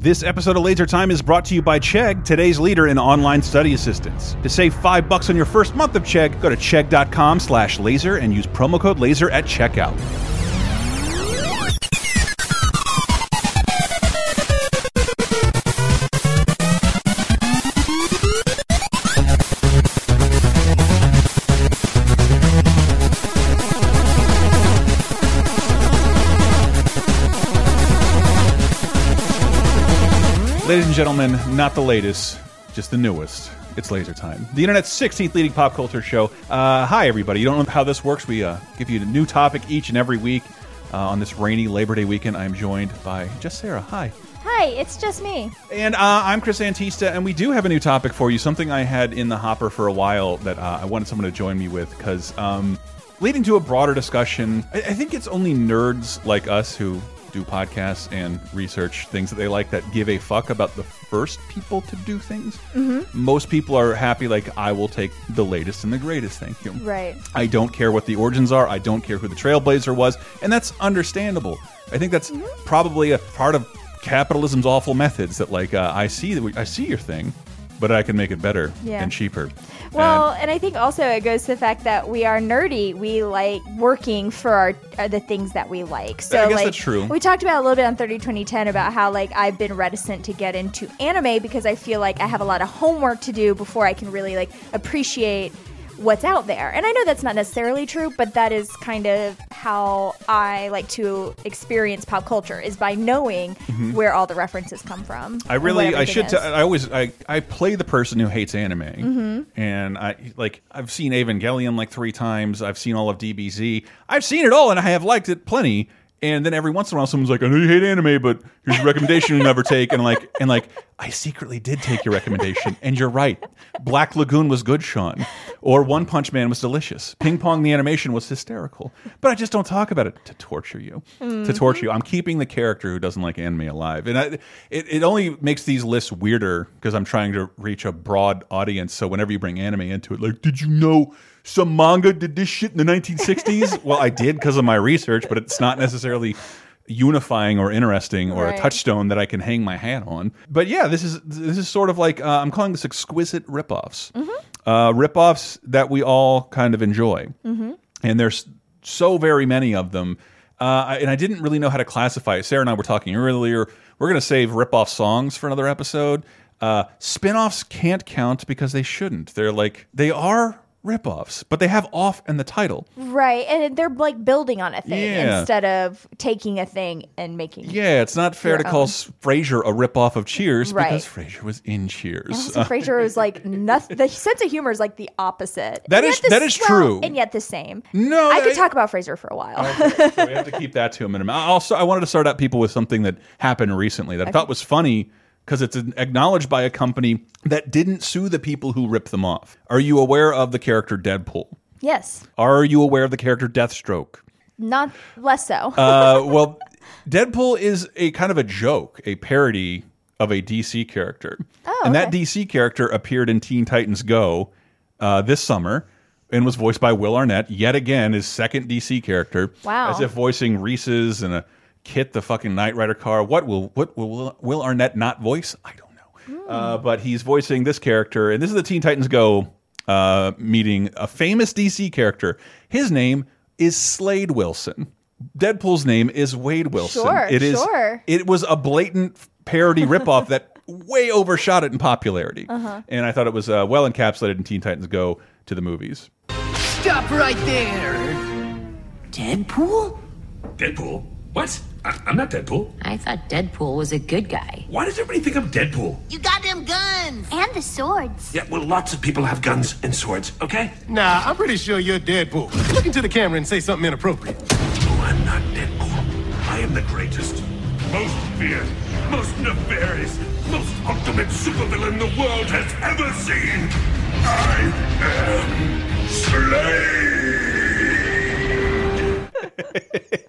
This episode of Laser Time is brought to you by Chegg, today's leader in online study assistance. To save five bucks on your first month of Chegg, go to chegg.com slash laser and use promo code laser at checkout. Gentlemen, not the latest, just the newest. It's Laser Time, the internet's 16th leading pop culture show. Uh, hi, everybody. You don't know how this works. We uh, give you a new topic each and every week. Uh, on this rainy Labor Day weekend, I am joined by just Sarah. Hi. Hi, it's just me. And uh, I'm Chris Antista, and we do have a new topic for you, something I had in the hopper for a while that uh, I wanted someone to join me with, because um, leading to a broader discussion, I, I think it's only nerds like us who do podcasts and research things that they like that give a fuck about the first people to do things. Mm -hmm. Most people are happy, like, I will take the latest and the greatest, thank you. Right. I don't care what the origins are, I don't care who the trailblazer was, and that's understandable. I think that's mm -hmm. probably a part of capitalism's awful methods that, like, uh, I see that we, I see your thing, but I can make it better yeah. and cheaper. Well, and, and, I think also it goes to the fact that we are nerdy. We like working for our uh, the things that we like. So I guess like that's true. We talked about a little bit on 30 2010 about how like I've been reticent to get into anime because I feel like I have a lot of homework to do before I can really like appreciate what's out there. And I know that's not necessarily true, but that is kind of how I like to experience pop culture is by knowing mm-hmm. where all the references come from. I really I should I always I I play the person who hates anime. Mm-hmm. And I like I've seen Evangelion like 3 times. I've seen all of DBZ. I've seen it all and I have liked it plenty. And then every once in a while, someone's like, "I know you hate anime, but here's a recommendation you never take." And like, and like, I secretly did take your recommendation, and you're right. Black Lagoon was good, Sean, or One Punch Man was delicious. Ping Pong the animation was hysterical, but I just don't talk about it to torture you. Mm -hmm. To torture you, I'm keeping the character who doesn't like anime alive, and I, it it only makes these lists weirder because I'm trying to reach a broad audience. So whenever you bring anime into it, like, did you know? Some manga did this shit in the 1960s. well, I did because of my research, but it's not necessarily unifying or interesting or right. a touchstone that I can hang my hat on. But yeah, this is this is sort of like uh, I'm calling this exquisite ripoffs, mm -hmm. uh, ripoffs that we all kind of enjoy, mm -hmm. and there's so very many of them. Uh, and I didn't really know how to classify it. Sarah and I were talking earlier. We're going to save ripoff songs for another episode. Uh, spin-offs can't count because they shouldn't. They're like they are ripoffs, but they have off in the title. Right. And they're like building on a thing Yeah. instead of taking a thing and making Yeah, it's not fair to call. Frasier a ripoff of Cheers Right. because Frasier was in Cheers. Also, Frasier was like nothing. The sense of humor is like the opposite. That is the, that is well, true. and yet the same. No, I could I- talk about Frasier for a while. Okay, so we have to keep that to a minimum. Also, I wanted to start out people with something that happened recently that I thought was funny because it's acknowledged by a company that didn't sue the people who ripped them off. Are you aware of the character Deadpool? yes, Are you aware of the character Deathstroke? not less so. Uh, well, Deadpool is a kind of a joke, a parody of a DC character. Oh, and that. DC character appeared in Teen Titans Go uh, this summer and was voiced by Will Arnett, yet again, his second DC character. Wow. As if voicing Reese's and a Kit, the fucking Knight Rider car. What will what will Will Arnett not voice? I don't know. Uh, but he's voicing this character, and this is the Teen Titans Go uh, meeting a famous DC character. His name is Slade Wilson. Deadpool's name is Wade Wilson. Sure, It is. sure. It was a blatant parody ripoff that way overshot it in popularity, Uh-huh. and I thought it was uh, well encapsulated in Teen Titans Go to the movies. Stop right there! Deadpool? Deadpool? What? I, I'm not Deadpool. I thought Deadpool was a good guy. Why does everybody think I'm Deadpool? You got them guns! And the swords. Yeah, well, lots of people have guns and swords, okay? Nah, I'm pretty sure you're Deadpool. Look into the camera and say something inappropriate. Oh, I'm not Deadpool. I am the greatest, most feared, most nefarious, most ultimate supervillain the world has ever seen. I am Slade!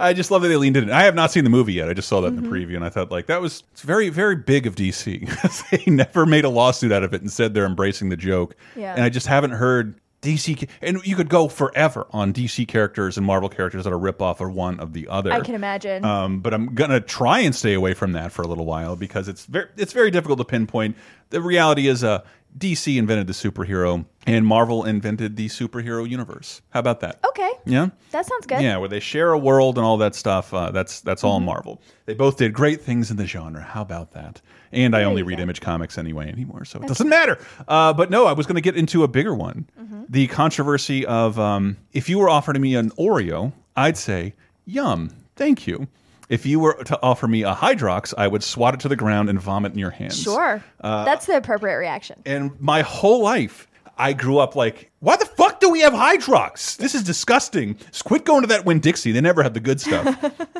I just love that they leaned in. I have not seen the movie yet. I just saw that in the preview, and I thought like that was it's very, very big of DC. they never made a lawsuit out of it and said they're embracing the joke. Yeah. And I just haven't heard DC, and you could go forever on DC characters and Marvel characters that are rip off or one of the other. I can imagine. Um, but I'm gonna try and stay away from that for a little while because it's very it's very difficult to pinpoint. The reality is, uh, DC invented the superhero, and Marvel invented the superhero universe. How about that? okay. Yeah. That sounds good. Yeah, where they share a world and all that stuff. Uh, that's that's all Marvel. They both did great things in the genre. How about that? And I only read go. Image Comics anyway anymore, so it doesn't matter. Uh, but no, I was going to get into a bigger one. Mm-hmm. The controversy of um, if you were offering me an Oreo, I'd say yum, thank you. If you were to offer me a Hydrox, I would swat it to the ground and vomit in your hands. Sure. Uh, That's the appropriate reaction. And my whole life, I grew up like, why the fuck do we have Hydrox? This is disgusting. Just quit going to that Winn Dixie. They never have the good stuff.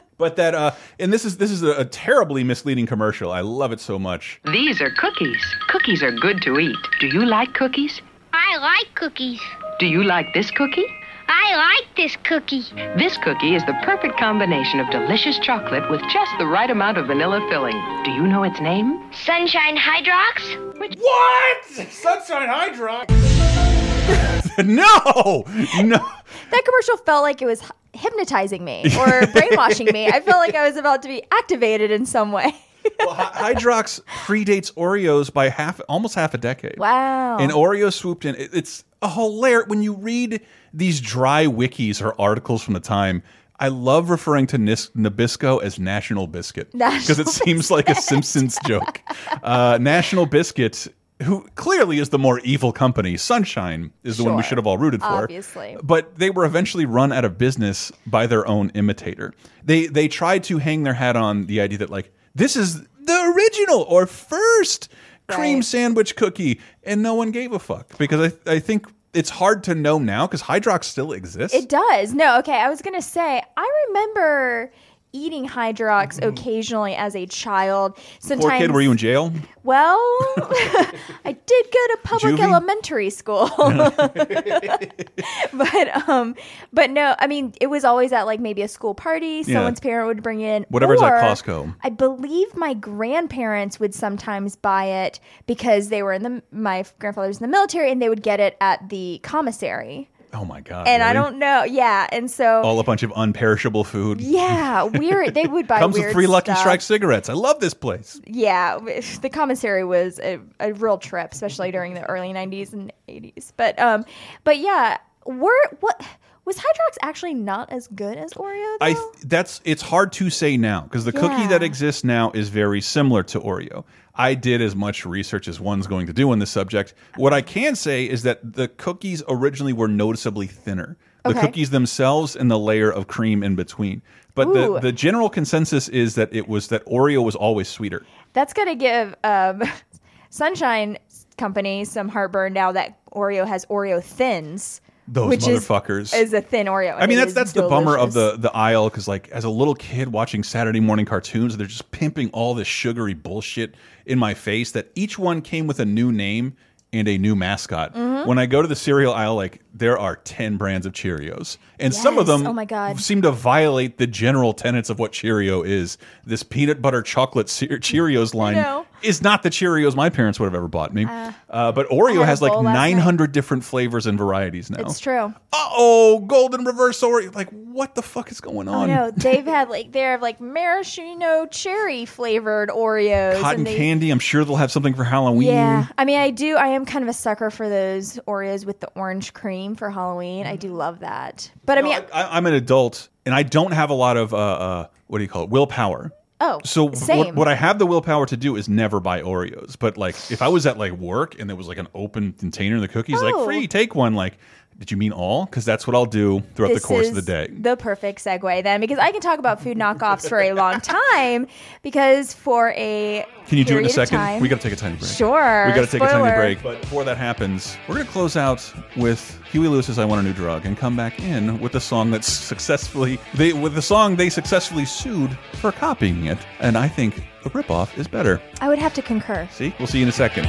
but that, uh, and this is this is a, a terribly misleading commercial. I love it so much. These are cookies. Cookies are good to eat. Do you like cookies? I like cookies. Do you like this cookie? I like this cookie. This cookie is the perfect combination of delicious chocolate with just the right amount of vanilla filling. Do you know its name? Sunshine Hydrox? What? Sunshine Hydrox? no, no. That commercial felt like it was hypnotizing me or brainwashing me. I felt like I was about to be activated in some way. Well, Hy- Hydrox predates Oreos by half, almost half a decade. Wow. And Oreo swooped in. It- It's a hilarious when you read these dry wikis or articles from the time. I love referring to Nis Nabisco as National Biscuit because it seems like a Simpsons joke. Uh, National Biscuit, who clearly is the more evil company, Sunshine is the one we should have all rooted for. Obviously. but they were eventually run out of business by their own imitator. They they tried to hang their hat on the idea that like this is the original or first cream Right. sandwich cookie, and no one gave a fuck because I I think it's hard to know now because Hydrox still exists. It does. No, okay. I was gonna say I remember eating Hydrox occasionally as a child. Sometimes, Poor kid, were you in jail? Well, I did go to public Juvie? elementary school, but um, but no, I mean it was always at like maybe a school party. Someone's parent would bring in Whatever's at Costco. I believe my grandparents would sometimes buy it because they were in the my grandfather was in the military and they would get it at the commissary. Oh my god! And I don't know, yeah, and so all a bunch of unperishable food. yeah, weird. They would buy Comes with free Lucky stuff. Strike cigarettes. I love this place. Yeah, the commissary was a, a real trip, especially during the early '90s and '80s. But um, but yeah, were what was Hydrox actually not as good as Oreo? Though? I th that's it's hard to say now because the cookie that exists now is very similar to Oreo. I did as much research as one's going to do on this subject. What I can say is that the cookies originally were noticeably thinner. The Okay. cookies themselves and the layer of cream in between. But the, the general consensus is that it was that Oreo was always sweeter. That's gonna give um, Sunshine Company some heartburn now that Oreo has Oreo thins. Those which motherfuckers. is, a thin Oreo. I mean, that's that's the bummer of the the aisle because like as a little kid watching Saturday morning cartoons, they're just pimping all this sugary bullshit in my face. That each one came with a new name and a new mascot. Mm-hmm. When I go to the cereal aisle, like there are ten brands of Cheerios, and some of them Oh my God. seem to violate the general tenets of what Cheerio is. This peanut butter chocolate Cheerios line know. is not the Cheerios my parents would have ever bought me. Uh, but Oreo has like bowl last night. nine hundred different flavors and varieties now It's true. uh-oh, golden reverse Oreo. Like, what the fuck is going Oh on? no, they've had like they have like maraschino cherry flavored Oreos. Cotton and they, candy. I'm sure they'll have something for Halloween. Yeah, I mean, I do. I am kind of a sucker for those Oreos with the orange cream for Halloween. I do love that. But I mean, I, I'm an adult and I don't have a lot of, uh, uh, what do you call it? Willpower. oh, So same. what, what I have the willpower to do is never buy Oreos. But like, if I was at like work and there was like an open container of the cookies, Oh. like free, take one. Like, did you mean all? Because that's what I'll do throughout the This course of the day. The perfect segue then, because I can talk about food knockoffs for a long time. Because for a Can you do it in a second? time- We got to take a tiny break. Sure. We got to take a tiny break. But before that happens, we're going to close out with Huey Lewis's "I Want a New Drug" and come back in with the song that's successfully they with the song they successfully sued for copying it. And I think the ripoff is better. I would have to concur. See, we'll see you in a second.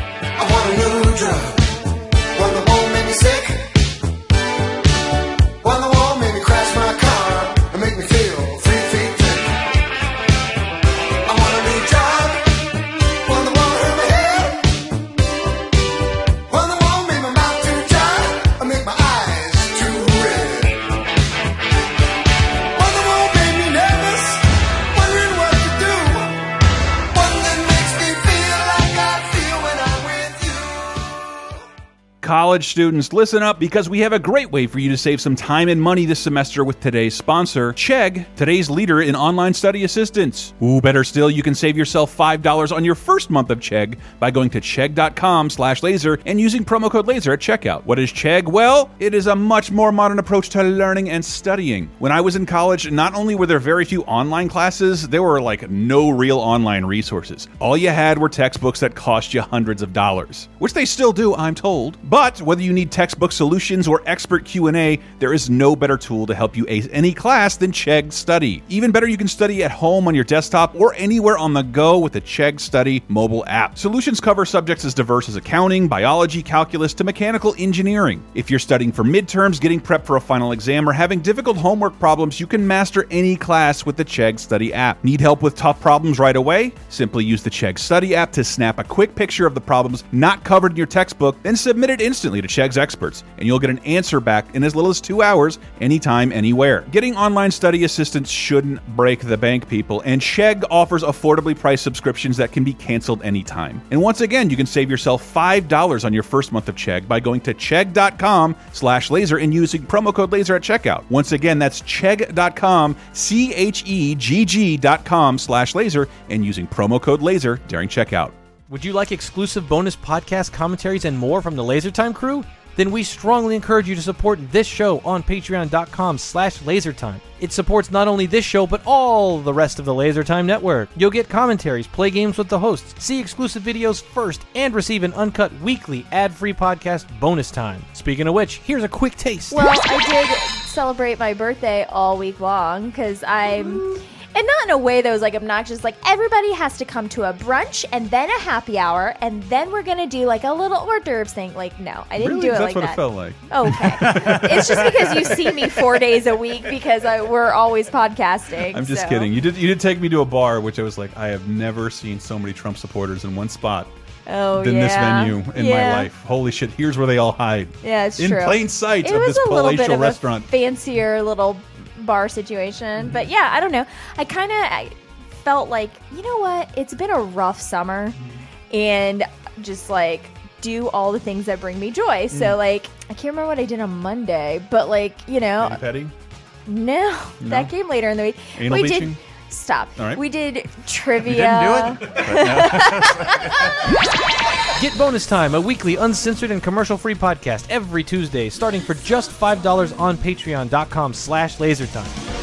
Ka College students, listen up because we have a great way for you to save some time and money this semester with today's sponsor, Chegg, today's leader in online study assistance. Ooh, better still, you can save yourself $5 on your first month of Chegg by going to chegg.com slash laser and using promo code laser at checkout. What is Chegg? Well, it is a much more modern approach to learning and studying. When I was in college, not only were there very few online classes, there were like no real online resources. All you had were textbooks that cost you hundreds of dollars, which they still do, I'm told. But whether you need textbook solutions or expert Q&A, there is no better tool to help you ace any class than Chegg Study. Even better, you can study at home on your desktop or anywhere on the go with the Chegg Study mobile app. Solutions cover subjects as diverse as accounting, biology, calculus to mechanical engineering. If you're studying for midterms, getting prepped for a final exam, or having difficult homework problems, you can master any class with the Chegg Study app. Need help with tough problems right away? Simply use the Chegg Study app to snap a quick picture of the problems not covered in your textbook, then submit it instantly to Chegg's experts, and you'll get an answer back in as little as two hours, anytime, anywhere. Getting online study assistance shouldn't break the bank, people, and Chegg offers affordably priced subscriptions that can be canceled anytime. And once again, you can save yourself $5 on your first month of Chegg by going to chegg.com slash laser and using promo code laser at checkout. Once again, that's Chegg.com, C H E G G.com slash laser, and using promo code laser during checkout. Would you like exclusive bonus podcast commentaries and more from the LaserTime crew? Then we strongly encourage you to support this show on patreon.com slash lasertime. It supports not only this show, but all the rest of the LaserTime network. You'll get commentaries, play games with the hosts, see exclusive videos first, and receive an uncut weekly ad-free podcast bonus time. Speaking of which, here's a quick taste. Well, I did celebrate my birthday all week long because I'm. And not in a way that was like obnoxious. Like everybody has to come to a brunch and then a happy hour, and then we're gonna do like a little hors d'oeuvres thing. Like, no, I didn't Really? do it That's like what that. it felt like. Okay, it's just because you see me four days a week because I, we're always podcasting. I'm just so. kidding. You did you did take me to a bar, which I was like, I have never seen so many Trump supporters in one spot Oh than this venue in Yeah. my life. Holy shit! Here's where they all hide. Yeah, it's in true. plain sight it of was this a little bit palatial restaurant. fancier little bar situation, but yeah, I don't know. I kind of felt like you know what? It's been a rough summer, and just like do all the things that bring me joy. So Mm. like I can't remember what I did on Monday, but like you know, Petty petty. no, No? that came later in the week. Anal we beaching? did. Stop. All right. We did trivia. Get Bonus Time, a weekly uncensored and commercial-free podcast every Tuesday, starting for just $5 on patreon.com slash lasertime.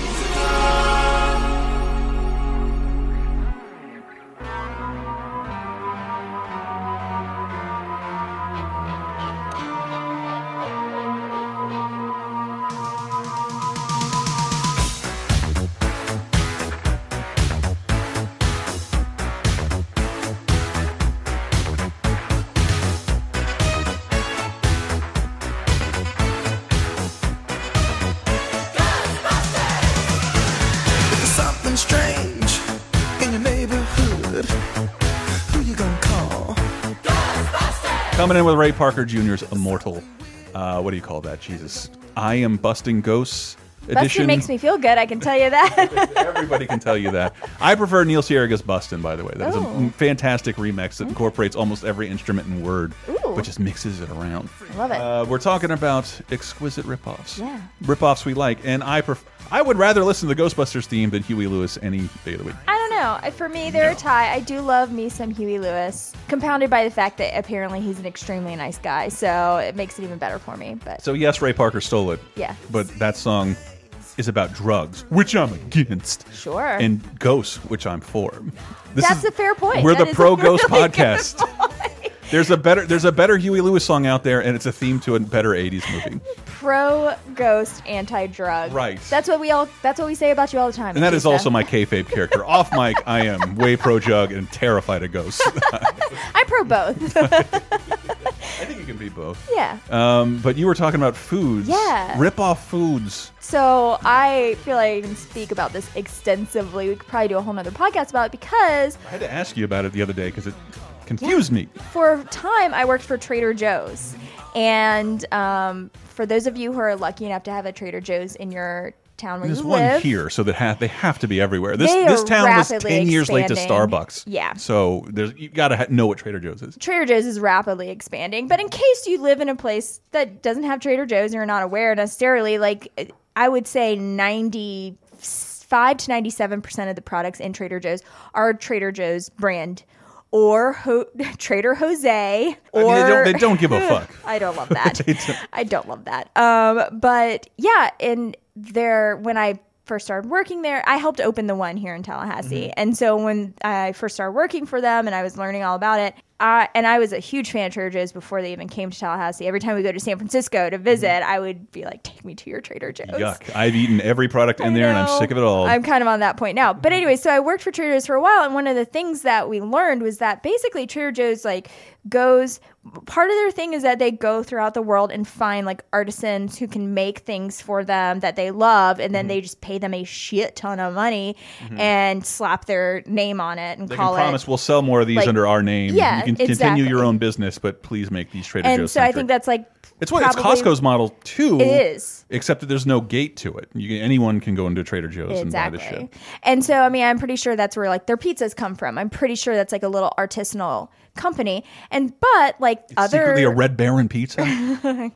Coming in with Ray Parker Jr.'s Immortal. Uh, what do you call that? Jesus. I am busting ghosts Bustin' edition. makes me feel good. I can tell you that. Everybody can tell you that. I prefer Neil Cicierega's Bustin', by the way. That is Oh. a fantastic remix that incorporates almost every instrument and word, Ooh. but just mixes it around. Love it. Uh, we're talking about exquisite ripoffs. Yeah. Ripoffs we like, and I pref I would rather listen to the Ghostbusters theme than Huey Lewis any day of the week. I know. For me, they're a tie. I do love me some Huey Lewis, compounded by the fact that apparently he's an extremely nice guy, so it makes it even better for me. But So yes, Ray Parker stole it. Yeah. But that song is about drugs, which I'm against. Sure. And ghosts, which I'm for. This that's is- a fair point. We're That the pro ghost really podcast. There's a better there's a better Huey Lewis song out there, and it's a theme to a better '80s movie. Pro ghost, anti drug. Right. That's what we all. That's what we say about you all the time. And that is Batista. also my kayfabe character. Off mic, I am way pro jug and terrified of ghosts. I'm pro both. I think you can be both. yeah. Um, but you were talking about foods. Yeah. Rip off foods. So I feel like I can speak about this extensively. We could probably do a whole nother podcast about it because I had to ask you about it the other day because it confused me. for a time I worked for Trader Joe's, and um, for those of you who are lucky enough to have a Trader Joe's in your town where There's one live. here, so that ha they have to be everywhere. This this town was ten years late to. Starbucks. Yeah. So there's you gotta ha know what Trader Joe's is. Trader Joe's is rapidly expanding, but in case you live in a place that doesn't have Trader Joe's and you're not aware necessarily, like I would say 95 to 97% of the products in Trader Joe's are Trader Joe's brand or Ho- Trader Jose or I mean, they don't, they don't give a fuck. I don't love that. I don't love that. Um, but yeah, and there when I first started working there, I helped open the one here in Tallahassee. Mm-hmm. And so when I first started working for them and I was learning all about it, I, and I was a huge fan of Trader Joe's before they even came to Tallahassee. Every time we go to San Francisco to visit, I would be like, "Take me to your Trader Joe's." Mm-hmm. Yuck! I've eaten every product in there, and I'm sick of it all. I'm kind of on that point now. But anyway, so I worked for Trader Joe's for a while, and one of the things that we learned was that basically Trader Joe's like goes. Part of their thing is that they go throughout the world and find like artisans who can make things for them that they love, and then Mm-hmm. they just pay them a shit ton of money and slap their name on it and they call can promise it. we'll sell more of these like- under our name. Yeah, you can continue your own business, but please make these Trader And Joe's. so I think that's like it's what it's Costco's model too. It is. except that there's no gate to it. You anyone can go into Trader Joe's and buy the shit. And so, I mean, I'm pretty sure that's where like their pizzas come from. I'm pretty sure that's like a little artisanal company. And but like other Secretly a Red Baron pizza.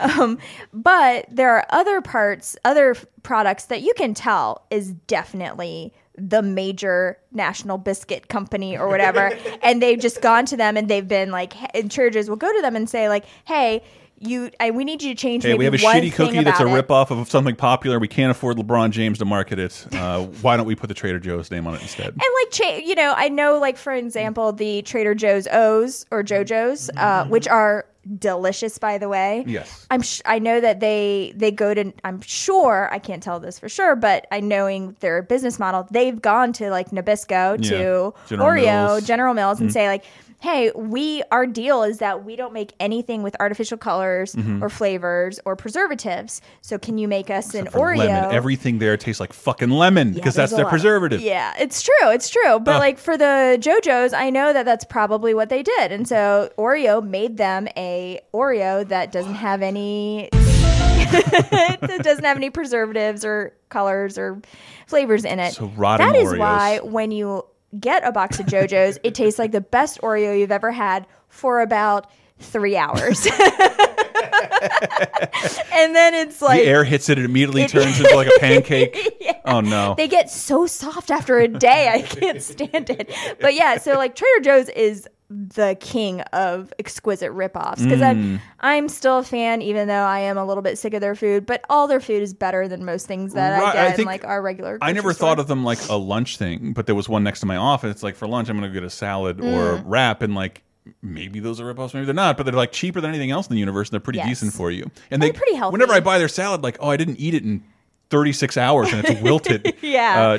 um, but there are other parts, other products that you can tell is definitely the major national biscuit company or whatever. and they've just gone to them and they've been like, and churches will go to them and say like, hey. You, I, we need you to change. Hey, maybe we have a shitty cookie that's a it. ripoff of something popular. We can't afford LeBron James to market it. Uh, why don't we put the Trader Joe's name on it instead? And like, cha- you know, I know, like for example, the Trader Joe's O's or JoJo's, uh, which are delicious, by the way. Yes. I'm. Sh- I know that they they go to. I'm sure I can't tell this for sure, but I knowing their business model, they've gone to like Nabisco Yeah. to General Oreo, Mills. General Mills, and Mhm. say like. Hey, we our deal is that we don't make anything with artificial colors Mhm. or flavors or preservatives. So can you make us an For Oreo? lemon, everything there tastes like fucking lemon because there's that's their lot. preservative. Yeah, it's true. It's true. But Ugh. like for the JoJo's, I know that that's probably what they did. And so Oreo made them a Oreo that doesn't have any it doesn't have any preservatives or colors or flavors in it. So rotting That is Oreos. why when you get a box of JoJo's, it tastes like the best Oreo you've ever had for about 3 hours. and then it's like the air hits it, it immediately It- turns into like a pancake. Oh no. they get so soft after a day. I can't stand it. But yeah, so like Trader Joe's is the king of exquisite ripoffs because Mm. I'm I'm still a fan, even though I am a little bit sick of their food. But all their food is better than most things that Right, I I get in like our regular. I never store. thought of them like a lunch thing, but there was one next to my office. Like for lunch, I'm going to get a salad or Mm. wrap, and like maybe those are ripoffs, maybe they're not, but they're like cheaper than anything else in the universe, and they're pretty Yes. decent for you. And And they they're pretty healthy. Whenever I buy their salad, like oh, I didn't eat it in 36 hours and it's wilted. yeah, Uh,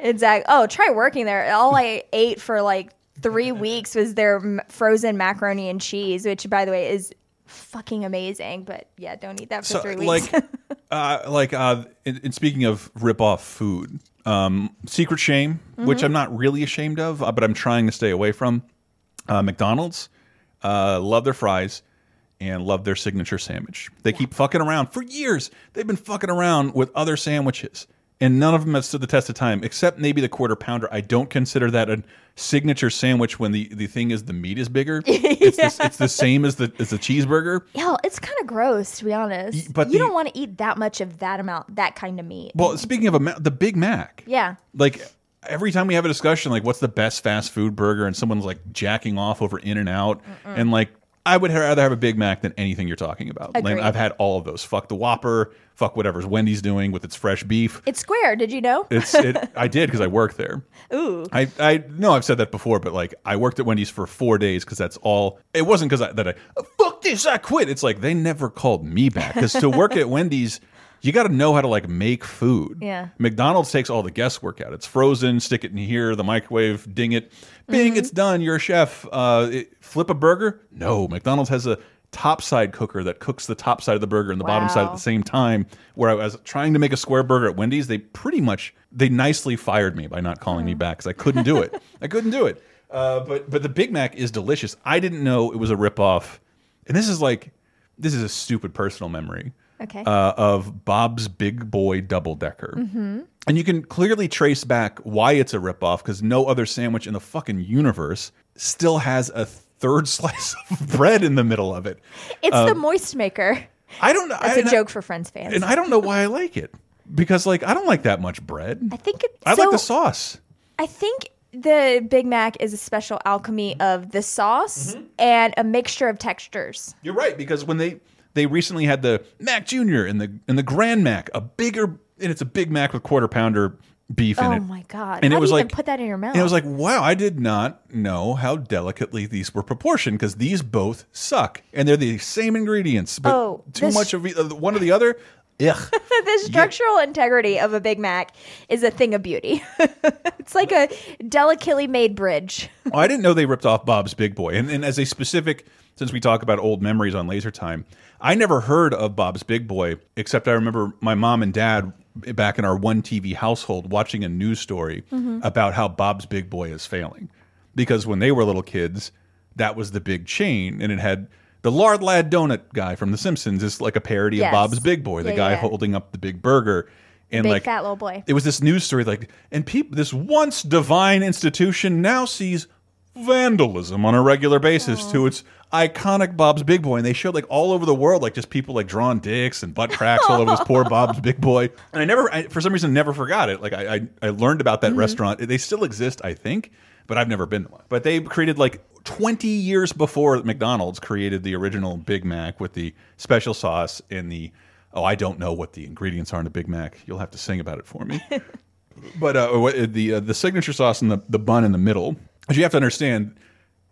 exactly. Oh, try working there. All I ate for like three weeks was their m- frozen macaroni and cheese, which, by the way, is fucking amazing. But yeah, don't eat that for so three weeks. like uh like uh in, in speaking of rip off food um secret shame which Mhm. i'm not really ashamed of uh, but i'm trying to stay away from uh mcdonald's uh love their fries and love their signature sandwich. They keep fucking around for years. They've been fucking around with other sandwiches and none of them have stood the test of time except maybe the quarter pounder. I don't consider that a signature sandwich when the the thing is the meat is bigger. It's, the, it's the same as the as the cheeseburger. Yeah, it's kind of gross to be honest. but you the- don't want to eat that much of that amount, that kind of meat. Well, speaking of a the Big Mac, Yeah. like every time we have a discussion, like what's the best fast food burger, and someone's like jacking off over In and Out, Mm-mm. and like I would rather have a Big Mac than anything you're talking about. Like I've had all of those. Fuck the Whopper. Fuck whatever's Wendy's doing with its fresh beef. It's square. Did you know? It's it. I did because I worked there. Ooh. I I know I've said that before, but like I worked at Wendy's for four days because that's all. It wasn't because I, that I "Oh, fuck this, I quit. It's like they never called me back because to work at Wendy's, you got to know how to like make food. Yeah. McDonald's takes all the guesswork out. It's frozen. Stick it in here. The microwave. Ding it. Bing. Mhm. It's done. You're a chef. Uh, it- flip a burger. No. McDonald's has a top side cooker that cooks the top side of the burger and the bottom side at the same time where i was trying to make a square burger at wendy's they pretty much they nicely fired me by not calling me back because i couldn't do it i couldn't do it uh, but but the big mac is delicious i didn't know it was a ripoff and this is like this is a stupid personal memory Okay. uh, of Bob's Big Boy Double Decker. hmm And you can clearly trace back why it's a ripoff because no other sandwich in the fucking universe still has a third slice of bread in the middle of it. It's Um, the moist maker. I don't know. That's I- a joke for Friends fans. And I don't know why I like it because, like, I don't like that much bread. I think it, I so like the sauce. I think the Big Mac is a special alchemy of the sauce Mm-hmm. and a mixture of textures. You're right because when they they recently had the Mac Junior and the and the Grand Mac, a bigger and it's a Big Mac with quarter pounder beef in it. oh my god! And How it was like put that in your mouth? And it was like, wow, I did not know how delicately these were proportioned because these both suck and they're the same ingredients, but Oh, too much of uh, one or the other. Ugh. the structural integrity of a Big Mac is a thing of beauty. it's like a delicately made bridge. oh, I didn't know they ripped off Bob's Big Boy. And, and as a specific, since we talk about old memories on Laser Time, I never heard of Bob's Big Boy, except I remember my mom and dad back in our one TV household watching a news story Mhm. about how Bob's Big Boy is failing. Because when they were little kids, that was the big chain, and it had the Lard Lad Donut guy from The Simpsons is like a parody Yes. of Bob's Big Boy, the Yeah, guy yeah. holding up the big burger. And Big like fat little boy. it was this news story like and people this once divine institution now sees vandalism on a regular basis to its iconic Bob's Big Boy and they showed like all over the world like just people like drawing dicks and butt cracks all over this poor Bob's Big Boy and I never I, for some reason never forgot it like I I, I learned about that Mhm. restaurant they still exist I think but I've never been to one but they created like 20 years before McDonald's created the original Big Mac with the special sauce and the oh I don't know what the ingredients are in a Big Mac you'll have to sing about it for me but uh, the uh, the signature sauce and the the bun in the middle. But you have to understand,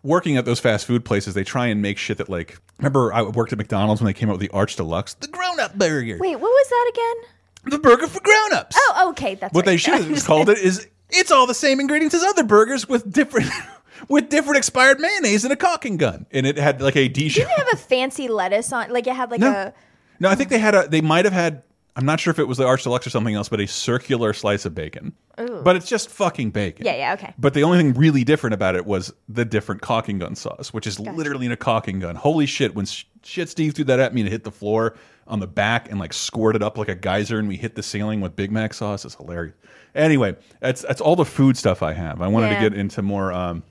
working at those fast food places, they try and make shit that like. Remember, I worked at McDonald's when they came out with the Arch Deluxe, the grown up burger, Wait, what was that again? the burger for grown ups. Oh, okay, that's what right. they should have called it is it's all the same ingredients as other burgers with different with different expired mayonnaise and a caulking gun, and it had like a Dijon. Didn't it have a fancy lettuce on? Like it had like No. a. No, I think they had a. They might have had. I'm not sure if it was the Arch Deluxe or something else, but a circular slice of bacon. Ooh. But it's just fucking bacon. Yeah, yeah, okay. But the only thing really different about it was the different caulking gun sauce, which is literally in a caulking gun. Holy shit! When sh shit Steve threw that at me and it hit the floor on the back and like squirted up like a geyser, and we hit the ceiling with Big Mac sauce. It's hilarious. Anyway, that's that's all the food stuff I have. I wanted Yeah. to get into more um,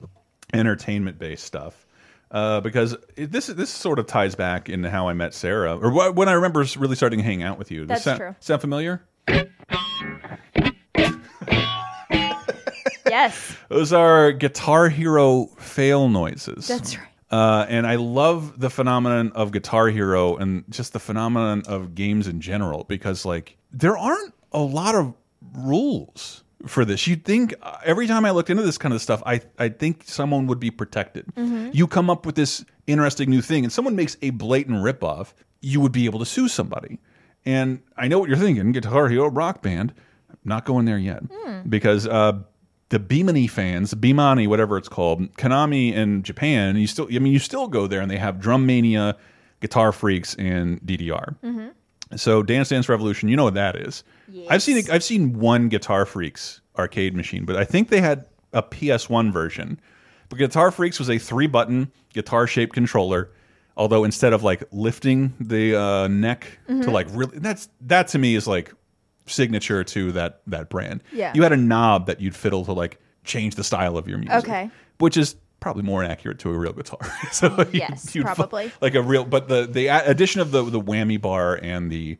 entertainment based stuff. Uh, because it, this this sort of ties back into how I met Sarah, or wh when I remember really starting to hang out with you. Does That's sound, true. Sound familiar? Yes, Those are Guitar Hero fail noises. that's right. Uh, and I love the phenomenon of Guitar Hero and just the phenomenon of games in general because, like, there aren't a lot of rules for this. You'd think uh, every time I looked into this kind of stuff, I I think someone would be protected. Mhm. You come up with this interesting new thing, and someone makes a blatant ripoff, you would be able to sue somebody. And I know what you're thinking, Guitar Hero Rock Band. I'm not going there yet Hmm. because uh, the Bemani fans, Bemani, whatever it's called, Konami in Japan, you still, I mean, you still go there and they have Drum Mania, Guitar Freaks, and DDR. Mm-hmm. So Dance Dance Revolution, you know what that is. I've seen I've seen one Guitar Freaks arcade machine, but I think they had a PS1 version. But Guitar Freaks was a three button guitar shaped controller. Although instead of like lifting the uh, neck to Mhm. like really, that's that to me is like signature to that that brand. Yeah. You had a knob that you'd fiddle to like change the style of your music. Okay. Which is probably more accurate to a real guitar. so Yes, you'd probably. like a real, but the the addition of the the whammy bar and the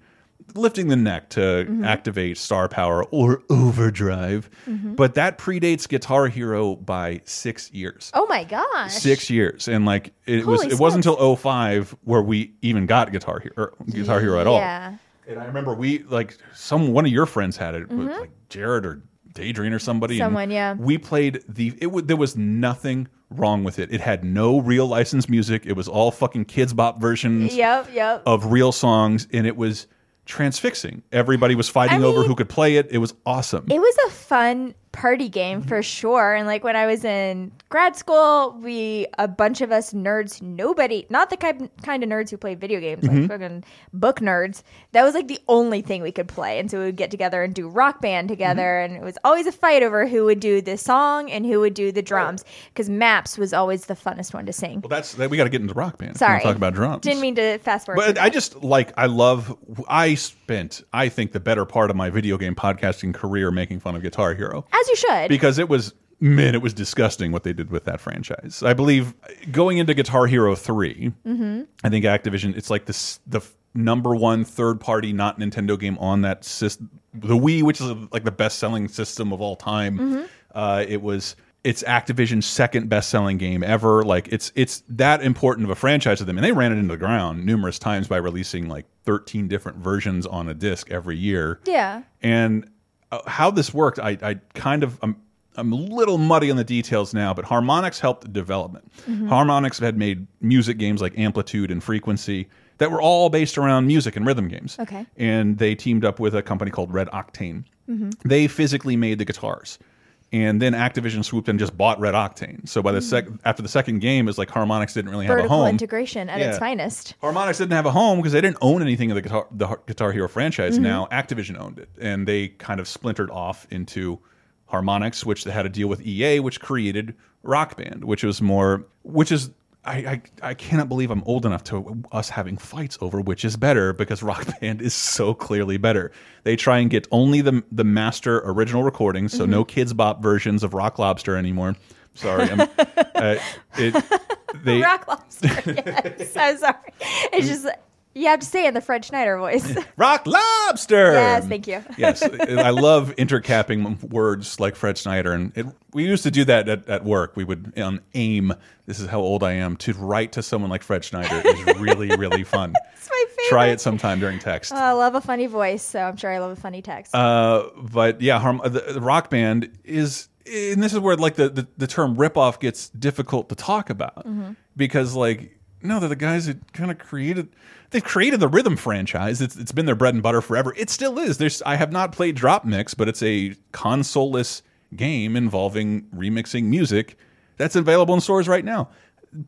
lifting the neck to Mhm. activate star power or overdrive. Mhm. But that predates Guitar Hero by six years. Oh my gosh. Six years, and like it was, Holy it wasn't until 05 where we even got Guitar Hero, Guitar Hero at all. Yeah. And I remember we like some one of your friends had it, Mhm. like Jared or Daydream or somebody. and Someone, yeah. We played the it. would there was nothing wrong with it. It had no real licensed music. It was all fucking Kidz Bop versions Yep, yep. of real songs, and it was transfixing. Everybody was fighting I over who could play it. It was awesome. It was a fun party game for sure. And like when I was in grad school, we a bunch of us nerds, nobody, not the kind kind of nerds who play video games, like Mhm. fucking book nerds. That was like the only thing we could play, and so we would get together and do rock band together, and it was always a fight over who would do the song and who would do the drums because Maps was always the funnest one to sing. Well, that's that we got to get into rock band. Sorry, We'll talk about drums. Didn't mean to fast forward. But I just like I love I spent I think the better part of my video game podcasting career making fun of Guitar Hero as you should. because it was man it was disgusting what they did with that franchise. I believe going into Guitar Hero 3, hmm I think Activision it's like this the number one third party not Nintendo game on that system the Wii which is like the best selling system of all time. Mhm. Uh, it was it's Activision's second best selling game ever. Like it's it's that important of a franchise to them, and they ran it into the ground numerous times by releasing like 13 different versions on a disc every year. Yeah. And how this worked, I, I kind of I'm I'm a little muddy on the details now, but Harmonix helped development. Mhm. Harmonix had made music games like Amplitude and Frequency that were all based around music and rhythm games. Okay. And they teamed up with a company called Red Octane. Mhm. They physically made the guitars. And then Activision swooped in and just bought Red Octane. So by the sec after the second game, it's like Harmonix didn't really have a Vertical home. integration at its Yeah. finest. Harmonix didn't have a home because they didn't own anything of the Guitar, the Har- Guitar Hero franchise. Mhm. Now Activision owned it, and they kind of splintered off into Harmonix, which they had a deal with EA, which created Rock Band, which was more, which is. I, I I cannot believe I'm old enough to us having fights over which is better because Rock Band is so clearly better. They try and get only the the master original recordings, so Mhm. no Kidz Bop versions of Rock Lobster anymore. Sorry, I'm, uh, it, they Rock lobster. Yes. I'm sorry. It's just you have to say in the Fred Schneider voice. Rock Lobster. Yes, thank you. yes, I love intercapping words like Fred Schneider, and it, we used to do that at, at work. We would on AIM. This is how old I am. To write to someone like Fred Schneider is really, really fun. It's my favorite. Try it sometime during text. Oh, I love a funny voice, so I'm sure I love a funny text. Uh, but yeah, harm, the, the rock band is, and this is where like the, the, the term ripoff gets difficult to talk about Mhm. because like no, they're the guys that kind of created. They've created the rhythm franchise. It's it's been their bread and butter forever. It still is. There's I have not played Drop Mix, but it's a consoleless game involving remixing music that's available in stores right now.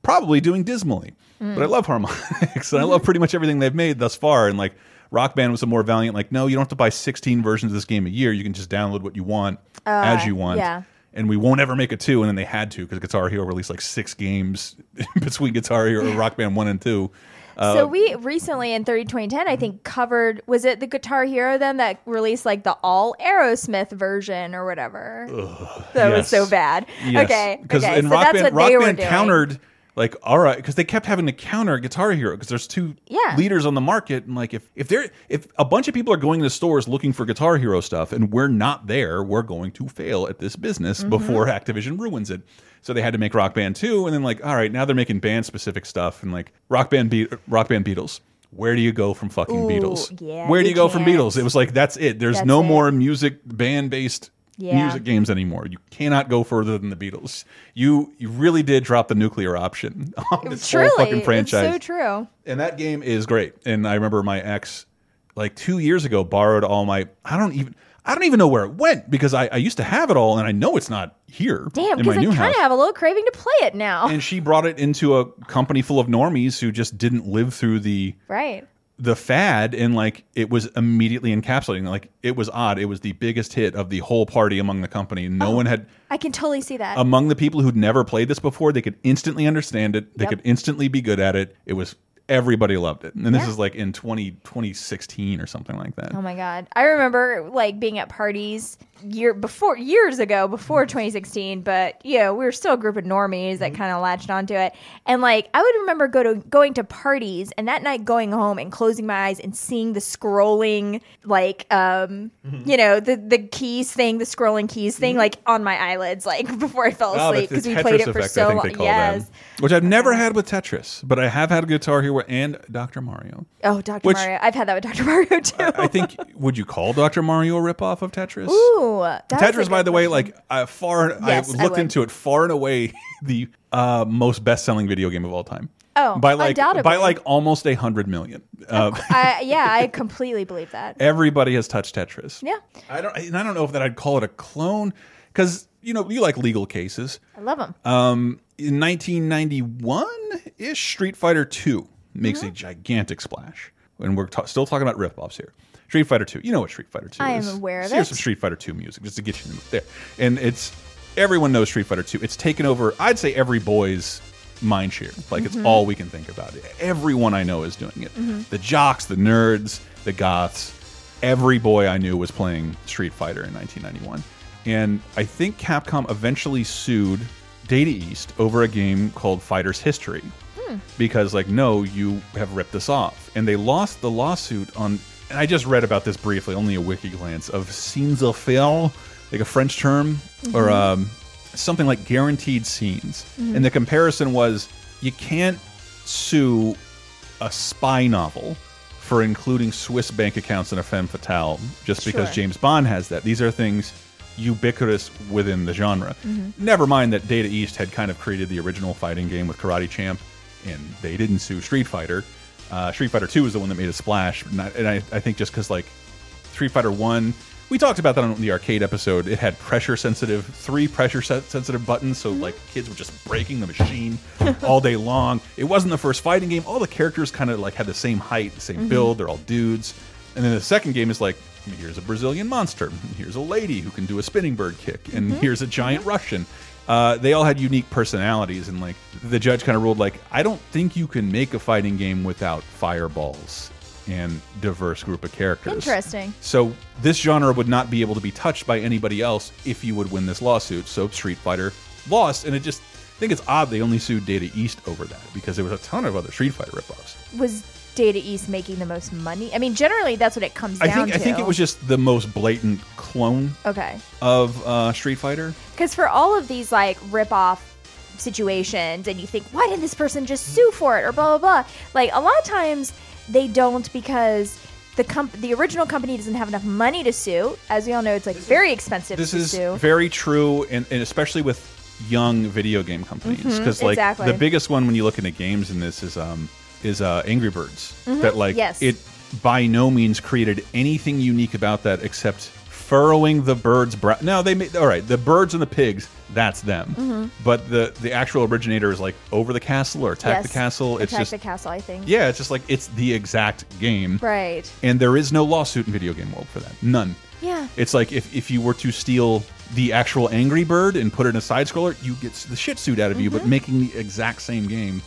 Probably doing dismally, Mm. but I love Harmonix and I love pretty much everything they've made thus far. And like Rock Band was a more valiant. Like no, you don't have to buy 16 versions of this game a year. You can just download what you want Uh, as you want. yeah. And we won't ever make a two, and then they had to because Guitar Hero released like six games between Guitar Hero and Rock Band one and two. Uh, so we recently in 30 2010 I think covered was it the Guitar Hero then that released like the all Aerosmith version or whatever. that was so bad. Yes. Okay. Because okay. in so Rock Band, Rock Band doing. countered like all right because they kept having to counter Guitar Hero because there's two Yeah. leaders on the market and like if if they're if a bunch of people are going to stores looking for Guitar Hero stuff and we're not there, we're going to fail at this business Mhm. before Activision ruins it. So they had to make Rock Band 2 and then like all right, now they're making band specific stuff and like Rock Band Be Rock Band Beatles. Where do you go from fucking Ooh, Beatles? yeah, Where do you go from can't. Beatles? It was like that's it. There's That's no it. more music band based Yeah. music games anymore. You cannot go further than the Beatles. You you really did drop the nuclear option on this Truly, whole fucking franchise. it's so true. and that game is great. And I remember my ex, like two years ago, borrowed all my. I don't even. I don't even know where it went because I, I used to have it all, and I know it's not here Damn, because I kind of have a little craving to play it now. and she brought it into a company full of normies who just didn't live through the right. The fad and like it was immediately encapsulating like it was odd it was the biggest hit of the whole party among the company no Oh. one had I can totally see that. among the people who'd never played this before they could instantly understand it they Yep. could instantly be good at it it was everybody loved it and this Yeah. is like in 20 2016 or something like that Oh my god. I remember like being at parties year before years ago before mm-hmm. 2016, but you know, we were still a group of normies that mm-hmm. kind of latched onto it. And like I would remember go to going to parties and that night going home and closing my eyes and seeing the scrolling like um mm-hmm. you know, the the keys thing, the scrolling keys thing like on my eyelids like before I fell Oh, asleep because we played it for effect, so long. Yes. that. Which I've never uh-huh. had with Tetris, but I have had a Guitar Hero and Dr. Mario. Oh, Dr. Which- Mario. I've had that with Dr. Mario too. I think would you call Dr. Mario a ripoff of Tetris? Ooh. that is a Tetris, by the way, like uh, far, Yes, I I looked would. into it far and away the uh, most best-selling video game of all time. Oh, by like undoubtedly. by like almost a hundred million. Uh, I, yeah, I completely believe that. everybody has touched Tetris. Yeah. I don't, and I don't know if that I'd call it a clone. because you know you like legal cases. I love them. Um, in 1991 ish, Street Fighter 2 makes Mm-hmm. a gigantic splash, and we're ta still talking about ripoffs here. Street Fighter 2, you know what Street Fighter 2 is. I am aware of Here's it. some Street Fighter 2 music just to get you in the mood there, and it's everyone knows Street Fighter 2. It's taken over. I'd say every boy's mind share. Like it's Mhm. all we can think about. Everyone I know is doing it. Mhm. The jocks, the nerds, the goths. Every boy I knew was playing Street Fighter in 1991. And I think Capcom eventually sued Data East over a game called Fighter's History. Because, like, no, you have ripped us off. And they lost the lawsuit on. And I just read about this briefly, only a wiki glance, of scènes à faire, like a French term, or Mhm. um, something like guaranteed scenes. Mhm. And the comparison was you can't sue a spy novel for including Swiss bank accounts in a femme fatale just because Sure. James Bond has that. These are things ubiquitous within the genre. Mhm. Never mind that Data East had kind of created the original fighting game with Karate Champ, and they didn't sue Street Fighter. Uh, Street Fighter Two was the one that made a splash, and I, and I, I think just because like Street Fighter One, we talked about that on the arcade episode. It had pressure sensitive, three pressure se- sensitive buttons, so like kids were just breaking the machine all day long. It wasn't the first fighting game. All the characters kind of like had the same height, the same Mhm. build. They're all dudes. And then the second game is like, here's a Brazilian monster, here's a lady who can do a spinning bird kick, and Mhm. here's a giant Russian. Uh, they all had unique personalities, and like the judge kind of ruled like, I don't think you can make a fighting game without fireballs and diverse group of characters. Interesting. So this genre would not be able to be touched by anybody else if you would win this lawsuit. So Street Fighter lost, and it just I think it's odd they only sued Data East over that because there was a ton of other Street Fighter ripoffs. Was Data East making the most money? I mean, generally that's what it comes I down think to. I think it was just the most blatant clone okay. of uh, Street Fighter. Because for all of these like rip off situations, and you think, why didn't this person just sue for it or blah blah blah? Like a lot of times they don't because the comp- the original company doesn't have enough money to sue. As we all know, it's like very expensive This to is sue. very true, and, and especially with young video game companies, because like exactly. the biggest one when you look into games in this is um is uh, Angry Birds. Mhm, That like yes. it by no means created anything unique about that except furrowing the birds' brow. No, they made all right. The birds and the pigs, that's them. Mhm. But the the actual originator is like over the castle or attack the Yes, castle. It's Attack just the castle, I think. yeah, it's just like it's the exact game. Right. And there is no lawsuit in video game world for that. None. Yeah. It's like if, if you were to steal the actual Angry Bird and put it in a side scroller, you get the shit suit out of you. But Mhm. making the exact same game,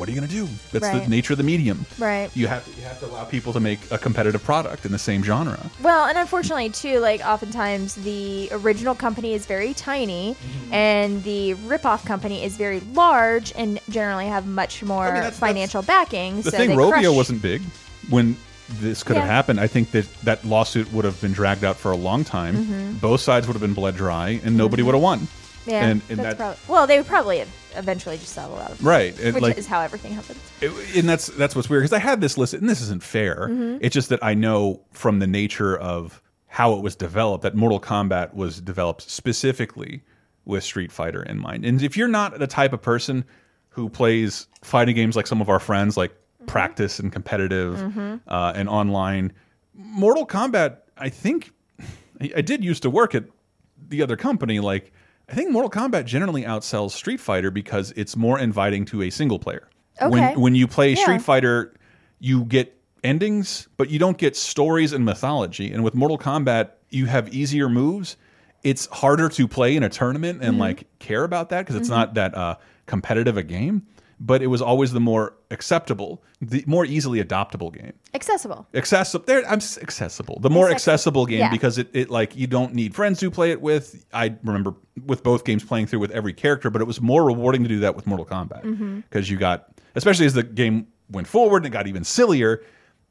what are you going to do? That's Right. the nature of the medium. Right. You have to, you have to allow people to make a competitive product in the same genre. Well, and unfortunately too, like oftentimes the original company is very tiny, Mm-hmm. and the ripoff company is very large, and generally have much more that's- financial backing. The so thing, Rovio wasn't big when this could have happened. I think that that lawsuit would have been dragged out for a long time. Mhm. Both sides would have been bled dry, and nobody Mhm. would have won. Yeah, and, and that's that probably well. They would probably eventually just settle out. Of right, it, which like- is how everything happens. It- and that's that's what's weird because I had this list, and this isn't fair. Mhm. It's just that I know from the nature of how it was developed that Mortal Kombat was developed specifically with Street Fighter in mind. And if you're not the type of person who plays fighting games like some of our friends, like practice and competitive Mhm. uh, and online, Mortal Kombat, I think I, I did used to work at the other company. Like I think Mortal Kombat generally outsells Street Fighter because it's more inviting to a single player. Okay. When when you play Yeah. Street Fighter, you get endings, but you don't get stories and mythology. And with Mortal Kombat, you have easier moves. It's harder to play in a tournament and Mhm. like care about that because it's Mhm. not that uh, competitive a game. But it was always the more acceptable, the more easily adoptable game Accessible. accessible there i'm accessible the more accessible game yeah. because it, it like you don't need friends to play it with i remember with both games playing through with every character but it was more rewarding to do that with mortal kombat because you got especially as the game went forward and it got even sillier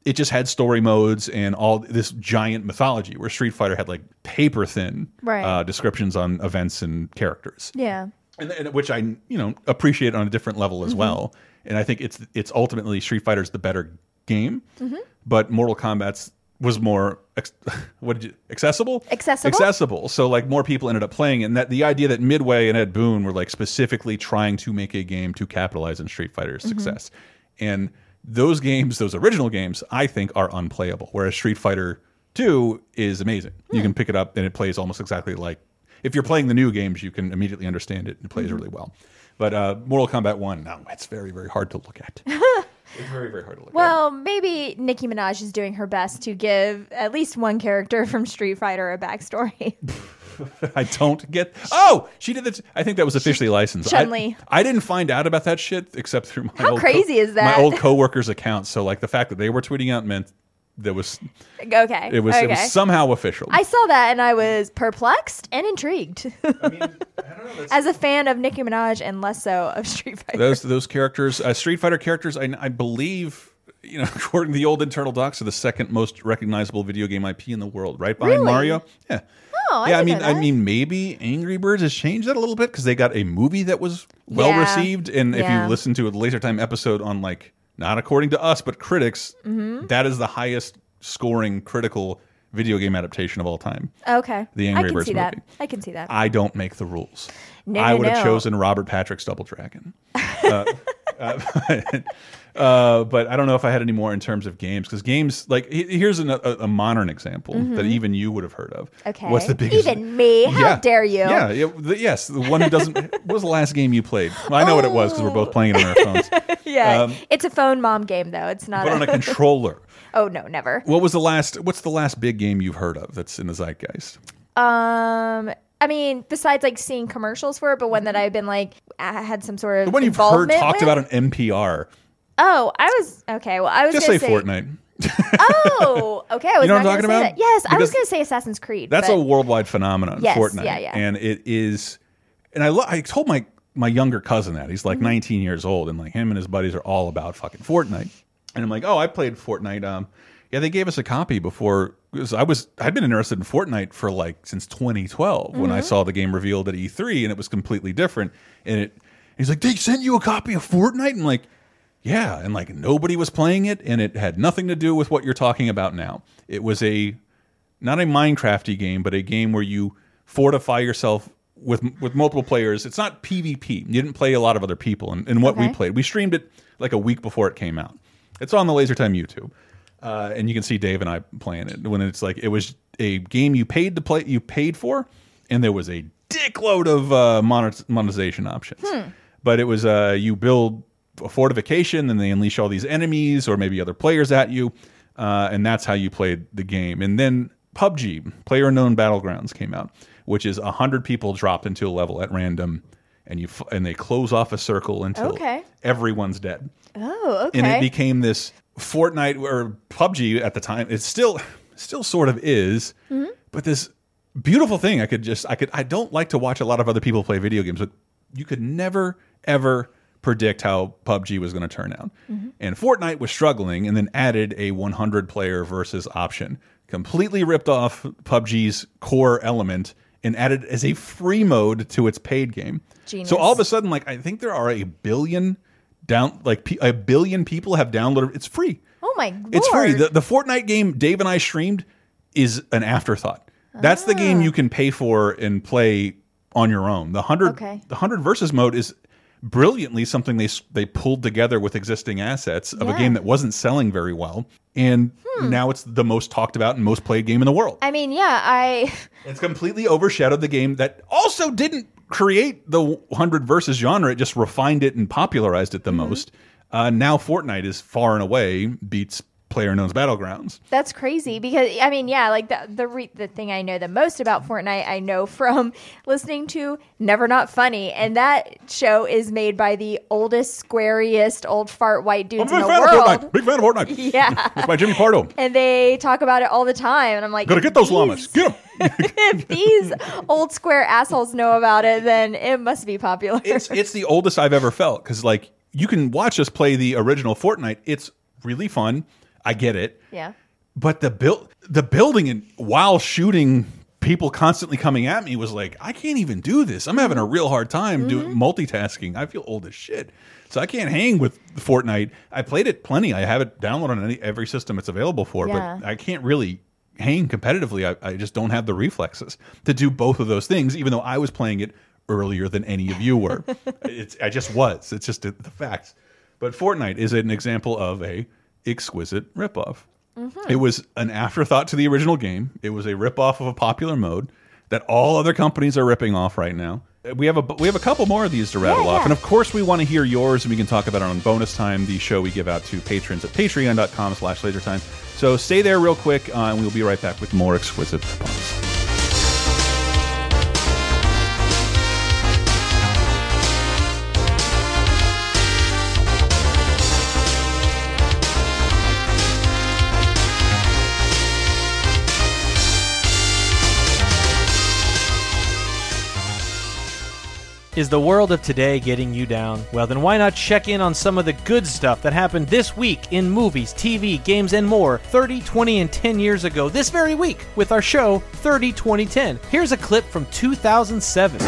it just had story modes and all this giant mythology where street fighter had like paper thin Right. uh, descriptions on events and characters Yeah. And, and which I you know appreciate on a different level as Mhm. well. And I think it's it's ultimately Street Fighter's the better game, Mhm. but Mortal Kombat's was more ex what did you accessible Accessible? accessible. So like more people ended up playing, it. and that the idea that Midway and Ed Boon were like specifically trying to make a game to capitalize on Street Fighter's Mhm. success, and those games, those original games, I think are unplayable. Whereas Street Fighter Two is amazing. Hmm. You can pick it up and it plays almost exactly like if you're playing the new games, you can immediately understand it. And it plays Mm-hmm. really well. But uh, Mortal Kombat One, no, it's very very hard to look at. it's very very hard to look at. Well, maybe Nicki Minaj is doing her best to give at least one character from Street Fighter a backstory. I don't get. Oh, she did this. I think that was officially licensed. I- Chun-Li. I, didn't find out about that shit except through my How old crazy is that? My old coworkers' accounts. So like the fact that they were tweeting out meant that was okay. it was okay. it was somehow official. I saw that and I was perplexed and intrigued. As a fan of Nicki Minaj and less so of Street Fighter. those those characters, uh, Street Fighter characters, I, I believe, you know, according to the old internal docs, are the second most recognizable video game IP in the world, right behind Really? Mario. Yeah. Oh, I yeah, I mean, I mean, maybe Angry Birds has changed that a little bit because they got a movie that was well Yeah. received, and if Yeah. you listen to a Laser Time episode on like not according to us but critics, Mhm. that is the highest scoring critical video game adaptation of all time. Okay. The I Angry can Birds see that. movie. I can see that. I don't make the rules. No, I no, would have chosen Robert Patrick's Double Dragon. uh, uh, uh, but I don't know if I had any more in terms of games because games like here's an, a, a modern example that Mhm. even you would have heard of. Okay. What's the biggest? Even me. How Yeah. dare you? Yeah, yeah the, yes, the one who doesn't. what was the last game you played? Well, I know what it was because we're both playing it on our phones. yeah. Um, it's a phone mom game though. It's not but on a controller. oh no, never. What was the last? What's the last big game you've heard of that's in the zeitgeist? Um I mean, besides like seeing commercials for it, but one that I've been like I had some sort of The one you've heard talked with? about on NPR. Oh, I was okay. Well, I was Just say, gonna Fortnite. Oh, okay. I was You know what I'm talking about? that. Yes, I was going to say Assassin's Creed. That's a worldwide phenomenon, Yes, Fortnite. yeah, yeah. And it is, and I lo I told my my younger cousin that he's like Mm-hmm. 19 years old, and like him and his buddies are all about fucking Fortnite. And I'm like, oh, I played Fortnite. Um, yeah, they gave us a copy before. 'cause I was I'd been interested in Fortnite for like since 2012 when I Mhm. saw the game revealed at E3, and it was completely different. And it, he's like, they sent you a copy of Fortnite, and like. Yeah, and like nobody was playing it, and it had nothing to do with what you're talking about now. It was a not a Minecrafty game, but a game where you fortify yourself with with multiple players. It's not PvP. You didn't play a lot of other people. And, and what we played, we streamed it like a week before it came out. It's on the LaserTime YouTube, uh, and you can see Dave and I playing it. When it's like it was a game you paid to play, you paid for, and there was a dickload of uh, monetization options. Hmm. But it was uh, you build a fortification, and they unleash all these enemies or maybe other players at you, uh, and that's how you played the game. And then PUBG, Player Unknown Battlegrounds, came out, which is a hundred people dropped into a level at random, and you f and they close off a circle until Okay. everyone's dead Oh, okay. and it became this Fortnite or PUBG at the time. It still still sort of is, Mhm. but this beautiful thing. I could just I could I don't like to watch a lot of other people play video games, but you could never ever predict how PUBG was going to turn out. Mhm. And Fortnite was struggling, and then added a 100 player versus option, completely ripped off PUBG's core element. And added as a free mode to its paid game. Genius. So all of a sudden, like I think there are a billion down, like a billion people have downloaded. It's free. oh my lord. It's free. The, the Fortnite game Dave and I streamed is an afterthought. That's the game you can pay for and play on your own. The hundred, Okay. the hundred versus mode is brilliantly something they they pulled together with existing assets of a game that wasn't selling very well, and now it's the most talked about and most played game in the world. I mean, yeah, I It's completely overshadowed the game that also didn't create the 100 versus genre. It just refined it and popularized it the Mm-hmm. most. Uh, now Fortnite is far and away beats Player knows Battlegrounds. That's crazy because I mean, yeah, like the the re- the thing I know the most about Fortnite, I know from listening to Never Not Funny, and that show is made by the oldest, squariest, old fart white I'm a dudes in big the fan of world. Fortnite. Big fan of Fortnite. Yeah, It's by Jimmy Pardo. and they talk about it all the time, and I'm like, Gotta get those llamas. Get them. if these old square assholes know about it, then it must be popular. It's it's the oldest I've ever felt because like you can watch us play the original Fortnite. It's really fun. I get it. yeah. but the build the building and while shooting people constantly coming at me was like i can't even do this. I'm having a real hard time doing mm-hmm. multitasking. I feel old as shit. So i can't hang with fortnite. I played it plenty. I have it downloaded on any, every system it's available for Yeah. but i can't really hang competitively. I, I just don't have the reflexes to do both of those things even though i was playing it earlier than any of you were. It's i just was. It's just the facts. But fortnite is an example of a exquisite ripoff Mm-hmm. it was an afterthought to the original game. It was a ripoff of a popular mode. that all other companies are ripping off right now. We have a we have a couple more of these to rattle Yeah, off, yeah. and of course we want to hear yours, and we can talk about it on bonus time, the show we give out to patrons at patreon.com/slash lasertime. So stay there real quick, uh, and we'll be right back with more exquisite rip-offs. Is the world of today getting you down? Well, then why not check in on some of the good stuff that happened this week in movies, TV, games, and more 30, 20, and 10 years ago this very week with our show 30, 20, 10. Here's a clip from 2007.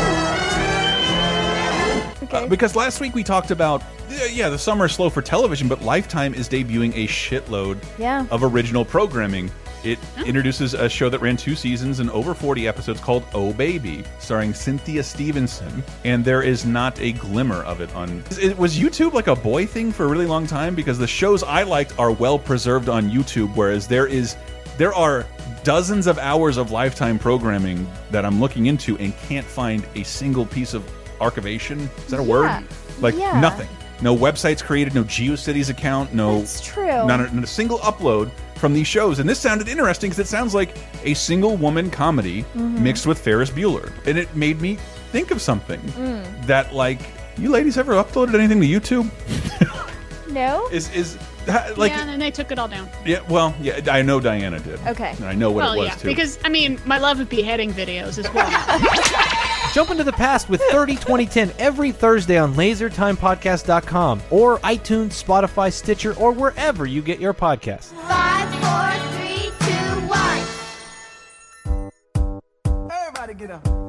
Uh, because last week we talked about yeah the summer is slow for television but lifetime is debuting a shitload Yeah. of original programming it introduces a show that ran two seasons and over 40 episodes called oh baby starring cynthia stevenson and there is not a glimmer of it on it was youtube like a boy thing for a really long time because the shows i liked are well preserved on youtube whereas there is there are dozens of hours of lifetime programming that i'm looking into and can't find a single piece of archivation is that a Yeah. word like Yeah. nothing no websites created no geocities account no That's true. not a, not a single upload from these shows and this sounded interesting because it sounds like a single woman comedy Mhm. mixed with ferris bueller and it made me think of something Mm. that like you ladies ever uploaded anything to youtube No? is is like yeah, and they took it all down. yeah well yeah i know diana did Okay. and i know what well, it was yeah, too because I mean, my love of beheading videos as well. Jump into the past with 30 2010 every Thursday on lasertimepodcast.com or iTunes, Spotify, Stitcher, or wherever you get your podcasts. Five, four, three, two, one. Everybody get up.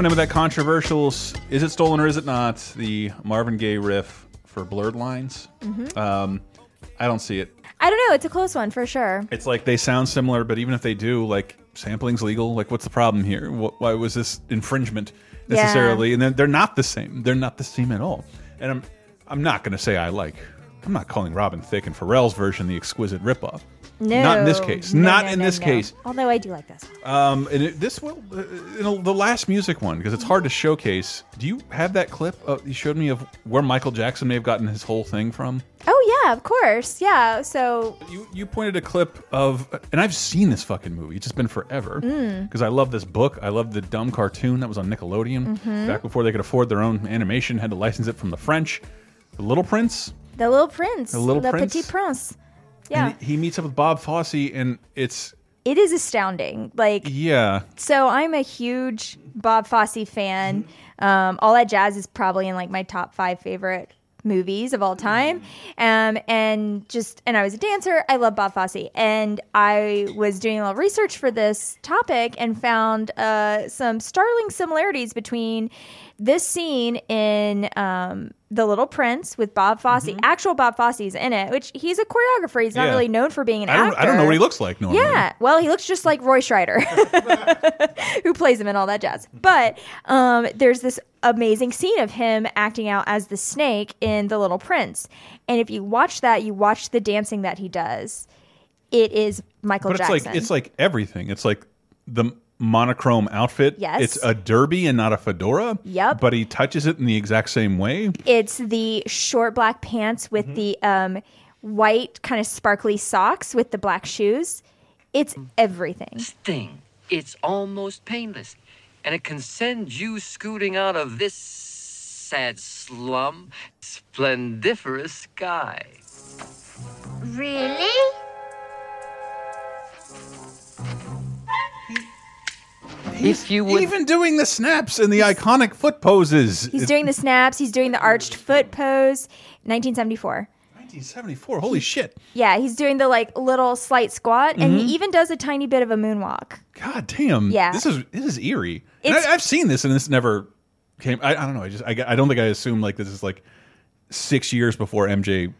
Coming in with that controversial is it stolen or is it not the marvin gaye riff for blurred lines Mhm. um i don't see it I don't know. It's a close one for sure. It's like they sound similar, but even if they do, like sampling's legal. Like, what's the problem here? Wh why was this infringement Yeah. necessarily? And then they're not the same. They're not the same at all. And I'm, I'm not going to say I like. I'm not calling Robin Thicke and Pharrell's version the exquisite ripoff. No. Not in this case. No, not no, in this case. Although I do like this. Um, and it, this will, uh, you know, the last music one because it's hard to showcase. Do you have that clip uh, you showed me of where Michael Jackson may have gotten his whole thing from? Oh yeah, of course. Yeah. So You you pointed a clip of, and I've seen this fucking movie. It's just been forever Mm. because I love this book. I love the dumb cartoon that was on Nickelodeon Mhm. back before they could afford their own animation. Had to license it from the French. The Little Prince. the Little Prince, The Little Le Prince? Petit Prince. Yeah, And he meets up with Bob Fosse, and it's it is astounding. Like yeah. So I'm a huge Bob Fosse fan. Um, All That Jazz is probably in like my top five favorite movies of all time. Um, and just and I was a dancer. I love Bob Fosse, and I was doing a little research for this topic and found uh, some startling similarities between this scene in um, The Little Prince with Bob Fosse. Actual Bob Fosse's in it, which he's a choreographer. He's not Yeah. really known for being an I don't actor. I don't know what he looks like normally. Yeah, well, he looks just like Roy Scheider, who plays him in all that jazz. But um, there's this amazing scene of him acting out as the snake in The Little Prince, and if you watch that, you watch the dancing that he does. It is Michael but it's Jackson. like it's like everything. It's like the monochrome outfit. Yes. It's a derby and not a fedora. Yep. But he touches it in the exact same way. It's the short black pants with Mm-hmm. the um, white kind of sparkly socks with the black shoes. It's everything. thing. It's almost painless, and it can send you scooting out of this sad slum, splendiferous sky. Really? If you would... even doing the snaps and the iconic foot poses. He's doing the snaps. He's doing the arched foot pose. 1974. 1974. Holy shit. Yeah, he's doing the like little slight squat, and he mm-hmm. even does a tiny bit of a moonwalk. God damn. Yeah. This is this is eerie. And It's- I, I've seen this and this never came. I, I don't know. I just I, I don't think I assume like this is like six years before MJ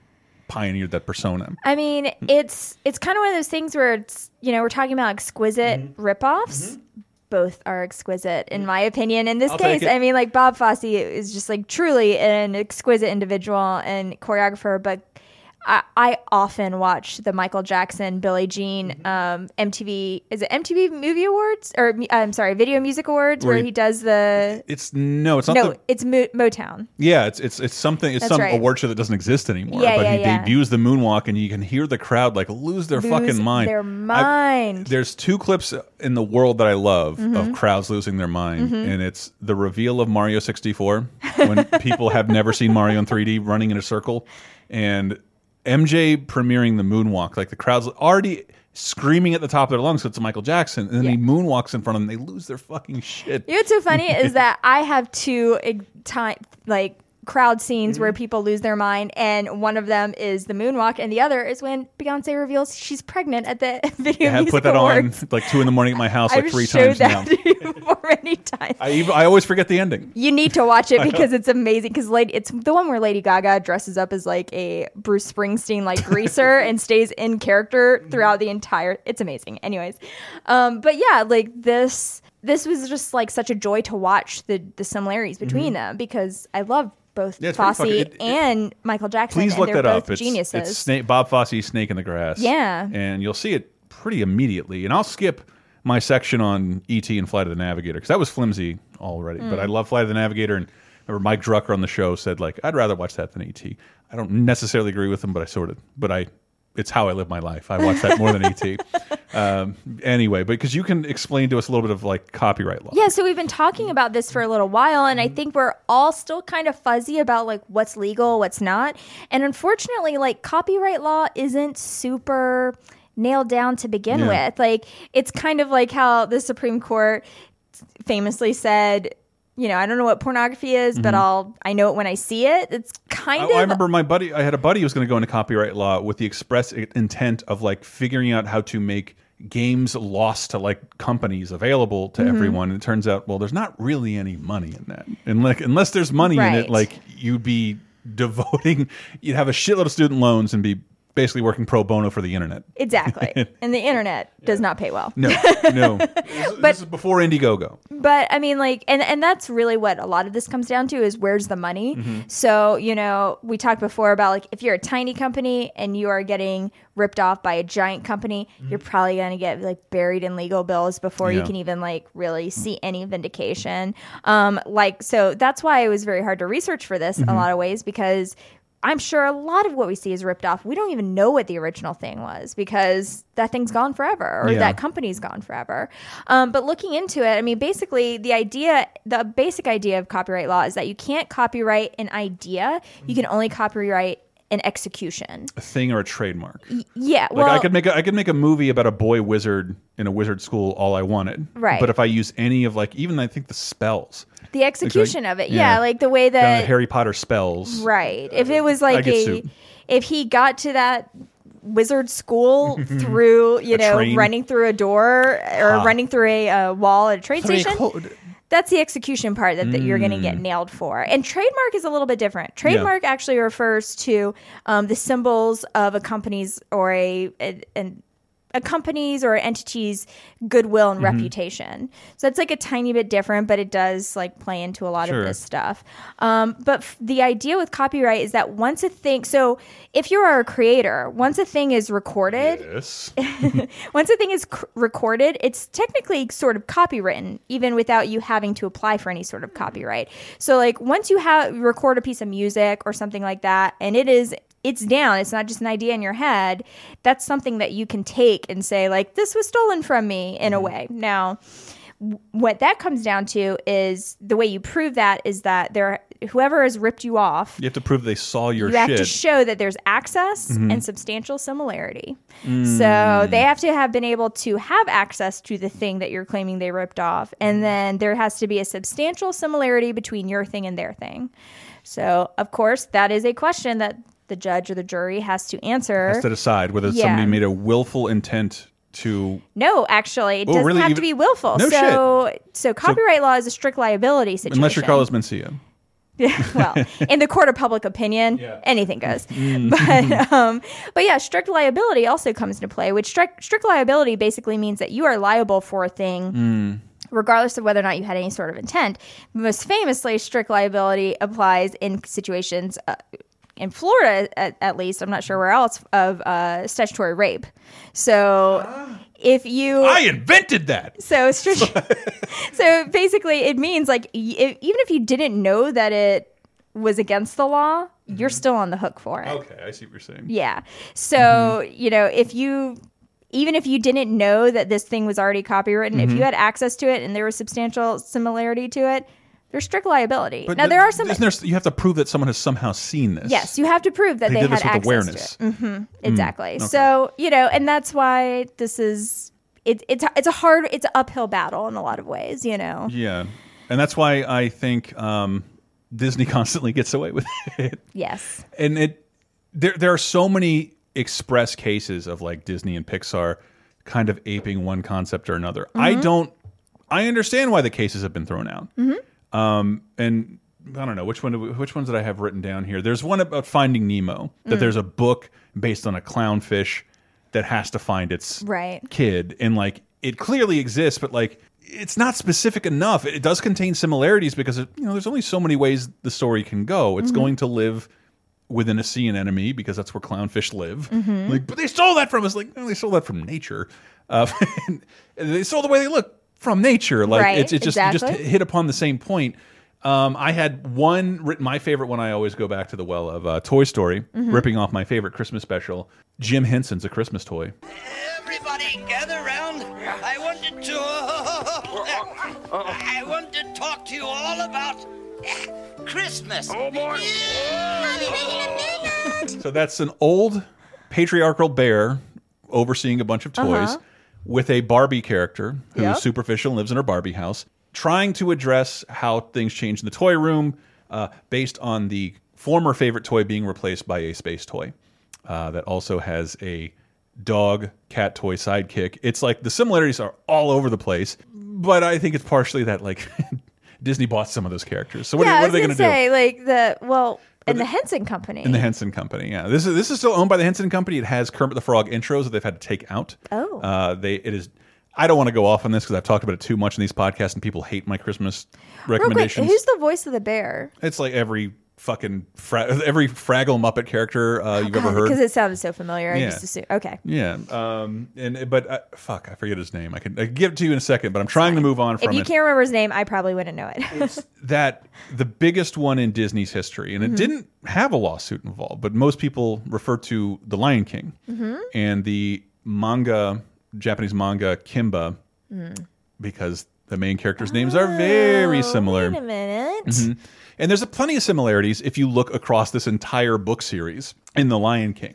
pioneered that persona. I mean, it's it's kind of one of those things where it's you know we're talking about exquisite mm-hmm. ripoffs. Mm-hmm. Both are exquisite, in mm. my opinion. In this I'll case. I mean, like Bob Fosse is just like truly an exquisite individual and choreographer. But I, I often watch the Michael Jackson, Billie Jean, um, MTV. Is it MTV Movie Awards or I'm sorry, Video Music Awards, Where where he- he does the It's no, it's not no, the it's Mo- Motown. Yeah, it's it's it's something. It's That's some right. award show that doesn't exist anymore. Yeah, but yeah, he yeah. debuts the moonwalk, and you can hear the crowd like lose their Lose fucking mind. their I- mind. there's two clips in the world that I love Mhm. of crowds losing their mind, Mhm. and it's the reveal of Mario 64 when people have never seen Mario in 3D running in a circle, and MJ premiering the moonwalk. Like the crowd's already screaming at the top of their lungs. So it's Michael Jackson, and then he moonwalks in front of them. They lose their fucking shit. You know what's so funny is that I have two time like crowd scenes Mm-hmm. where people lose their mind, and one of them is the moonwalk, and the other is when Beyonce reveals she's pregnant at the Video I have put that Awards. on like two in the morning at my house like I've three showed times now. that to you before many times. I even, I always forget the ending. You need to watch it because it's amazing. Because lady, it's the one where Lady Gaga dresses up as like a Bruce Springsteen like greaser and stays in character throughout the entire. It's amazing. Anyways, um, but yeah, like this, this was just like such a joy to watch the the similarities between Mhm. them because I love both Yeah, Fosse it- it- and Michael Jackson. Please look that up. It's, geniuses. it's Snake, Bob Fosse's Snake in the Grass. Yeah. And you'll see it pretty immediately. And I'll skip my section on E.T. and Flight of the Navigator because that was flimsy already. But Mm. I love Flight of the Navigator. And remember Mike Drucker on the show said, like, I'd rather watch that than E.T. I don't necessarily agree with him, but I sort of, but I, it's how I live my life. I watch that more than E.T. Um, anyway, but because you can explain to us a little bit of like copyright law. Yeah, so we've been talking about this for a little while, and I think we're all still kind of fuzzy about like what's legal, what's not. And unfortunately, like copyright law isn't super nailed down to begin Yeah. with. Like, it's kind of like how the Supreme Court famously said, you know, I don't know what pornography is, but Mhm. I'll I know it when I see it. It's kind I, of I remember my buddy. I had a buddy who was going to go into copyright law with the express i- intent of like figuring out how to make games lost to like companies available to Mhm. everyone. And it turns out, well, there's not really any money in that, and like unless there's money in Right. it, like you'd be devoting, you'd have a shitload of student loans and be basically working pro bono for the internet. exactly. and the internet does not pay well. No, no. this, this is before Indiegogo. but I mean, like, and and that's really what a lot of this comes down to is where's the money. Mhm. So you know, we talked before about like if you're a tiny company and you are getting ripped off by a giant company, you're probably going to get like buried in legal bills before you can even like really see any vindication. Um, like, so that's why it was very hard to research for this Mhm. a lot of ways because. I'm sure a lot of what we see is ripped off. We don't even know what the original thing was because that thing's gone forever or Yeah. that company's gone forever. Um, but looking into it, I mean, basically, the idea, the basic idea of copyright law is that you can't copyright an idea, you can only copyright an execution. A thing or a trademark. Yeah, Like well, I could make a, I could make a movie about a boy wizard in a wizard school all I wanted. Right. But if I use any of like even I think the spells. The execution of it, yeah, yeah. like the way the that Harry Potter spells. Right. If it was like a, if he got to that wizard school through, you know, train. running through a door or Ah. running through a uh, wall at a train a station. code. That's the execution part that, that you're going to get Mm. nailed for. And trademark is a little bit different. Trademark actually refers to um, the symbols of a company's or a, a, an a company's or an entity's goodwill and Mhm. reputation. So it's like a tiny bit different, but it does like play into a lot Sure. of this stuff. Um, but f- the idea with copyright is that once a thing, so if you are a creator, once a thing is recorded, Yes. once a thing is c- recorded, it's technically sort of copywritten, even without you having to apply for any sort of copyright. So, like, once you have record a piece of music or something like that, and it is it's down, it's not just an idea in your head. That's something that you can take and say, like, this was stolen from me in a way. Now, what that comes down to is the way you prove that is that there whoever has ripped you off You have to prove they saw your you have to show that there's access Mhm. and substantial similarity. Mm. So they have to have been able to have access to the thing that you're claiming they ripped off. And then there has to be a substantial similarity between your thing and their thing. So, of course, that is a question that the judge or the jury has to answer. has to decide whether Yeah. somebody made a willful intent to No, actually, it Oh, doesn't really? have to be willful. No so, so copyright law is a strict liability situation. unless you're Carlos Mencia. well, in the court of public opinion, anything goes. Mm. But um, but yeah, strict liability also comes into play. Which strict strict liability basically means that you are liable for a thing. Mm. Regardless of whether or not you had any sort of intent. Most famously, strict liability applies in situations uh, in Florida, at, at least, I'm not sure where else, of uh, statutory rape. So if you. I invented that. So, so basically, it means like if, even if you didn't know that it was against the law, you're still on the hook for it. Okay, I see what you're saying. Yeah. So you know, if you even if you didn't know that this thing was already copywritten, if Mhm. you had access to it and there was substantial similarity to it, there's strict liability. But now th- there are some. Isn't there, you have to prove that someone has somehow seen this. Yes, you have to prove that They they, did had this with access awareness. to it. hmm Mm, exactly. okay. So you know, and that's why this is it, it's it's a hard it's an uphill battle in a lot of ways. You know. Yeah, and that's why I think um, Disney constantly gets away with it. Yes. and it there there are so many express cases of like Disney and Pixar kind of aping one concept or another. I Mhm. don't. I understand why the cases have been thrown out. Mhm. Um, and I don't know which one. we- Which ones did I have written down here? There's one about Finding Nemo. That Mm. there's a book based on a clownfish that has to find its Right. kid, and like it clearly exists, but like it's not specific enough. It does contain similarities because it, you know there's only so many ways the story can go. It's Mhm. going to live within a sea anemone because that's where clownfish live. Mhm. Like, but they stole that from us. Like, no, they stole that from nature. Uh, and they stole the way they look from nature. Like, Right, it's, it's just you exactly. just hit upon the same point. Um, I had one written. My favorite one. I always go back to the well of uh, Toy Story, Mhm. ripping off my favorite Christmas special. Jim Henson's a Christmas toy. Everybody gather round. I wanted to. I want to talk to you all about Christmas. Oh boy! So that's an old patriarchal bear overseeing a bunch of toys Uh-huh. With a Barbie character who's Yep. superficial and lives in her Barbie house, trying to address how things change in the toy room uh, based on the former favorite toy being replaced by a space toy uh, that also has a dog cat toy sidekick. It's like the similarities are all over the place, but I think it's partially that like Disney bought some of those characters. So what, yeah, are, what are they gonna do? like the well, and the Henson Company. In the Henson Company, yeah. This is this is still owned by the Henson Company. It has Kermit the Frog intros that they've had to take out. Oh. uh, they it is. I don't want to go off on this because I've talked about it too much in these podcasts, and people hate my Christmas Real quick, recommendations. who's the voice of the bear? it's like every fucking fra every Fraggle Muppet character uh, you've ever heard. Because it sounded so familiar. I Yeah. just assumed. Okay. yeah, um, and but uh, fuck, I forget his name. I can I can give it to you in a second, but I'm trying to move on From If you it. can't remember his name, I probably wouldn't know it. that the biggest one in Disney's history, and it Mhm. didn't have a lawsuit involved, but most people refer to the Lion King Mhm. and the manga, Japanese manga Kimba, Mm. because the main characters' names are very similar. Oh, Wait a minute. Mhm. And there's a plenty of similarities if you look across this entire book series in The Lion King.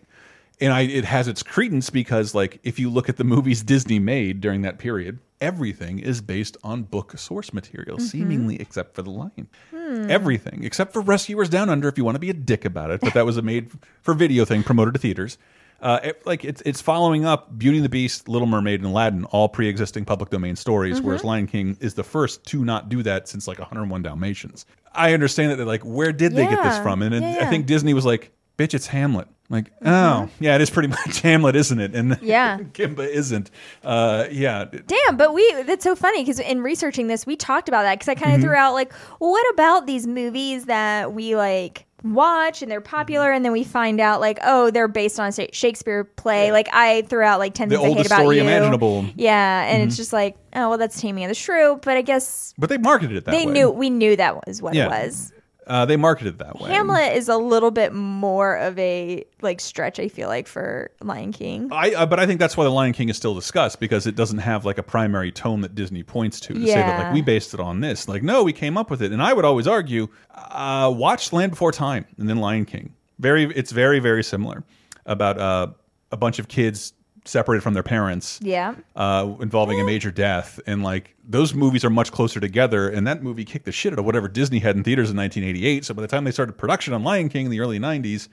And I, it has its credence because, like, if you look at the movies Disney made during that period, everything is based on book source material, Mhm. seemingly except for The Lion. Hmm. Everything except for Rescuers Down Under, if you want to be a dick about it. But that was a made for video thing promoted to theaters. Uh, it- like it's it's following up Beauty and the Beast, Little Mermaid, and Aladdin, all pre-existing public domain stories. Whereas Mhm. Lion King is the first to not do that since like 101 Dalmatians. I understand that they're like, where did they get this Yeah. from? And Yeah, I yeah. think Disney was like, bitch, it's Hamlet. Like, oh yeah, it is pretty much Hamlet, isn't it? And Yeah. Kimba isn't. Uh, yeah, Damn, but we that's so funny because in researching this, we talked about that because I kind of Mhm. threw out like, well, what about these movies that we like watch and they're popular, and then we find out like, oh, they're based on a Shakespeare play. Like I threw out like ten The things I hate about story you. imaginable. Yeah, and it's Mhm. just like, oh well, that's Taming of the Shrew, but I guess but they marketed it that they way. knew we knew that was what Yeah. it was. Uh, they marketed it that way. Hamlet is a little bit more of a like stretch. I feel like for Lion King. I, uh, but I think that's why the Lion King is still discussed because it doesn't have like a primary tone that Disney points to to say that like we based it on this. Like no, we came up with it. And I would always argue, uh, watch Land Before Time and then Lion King. Very, it's very very similar about uh, a bunch of kids separated from their parents. Yeah. Uh, involving a major death, and like those movies are much closer together. And that movie kicked the shit out of whatever Disney had in theaters in 1988. So by the time they started production on Lion King in the early 90s,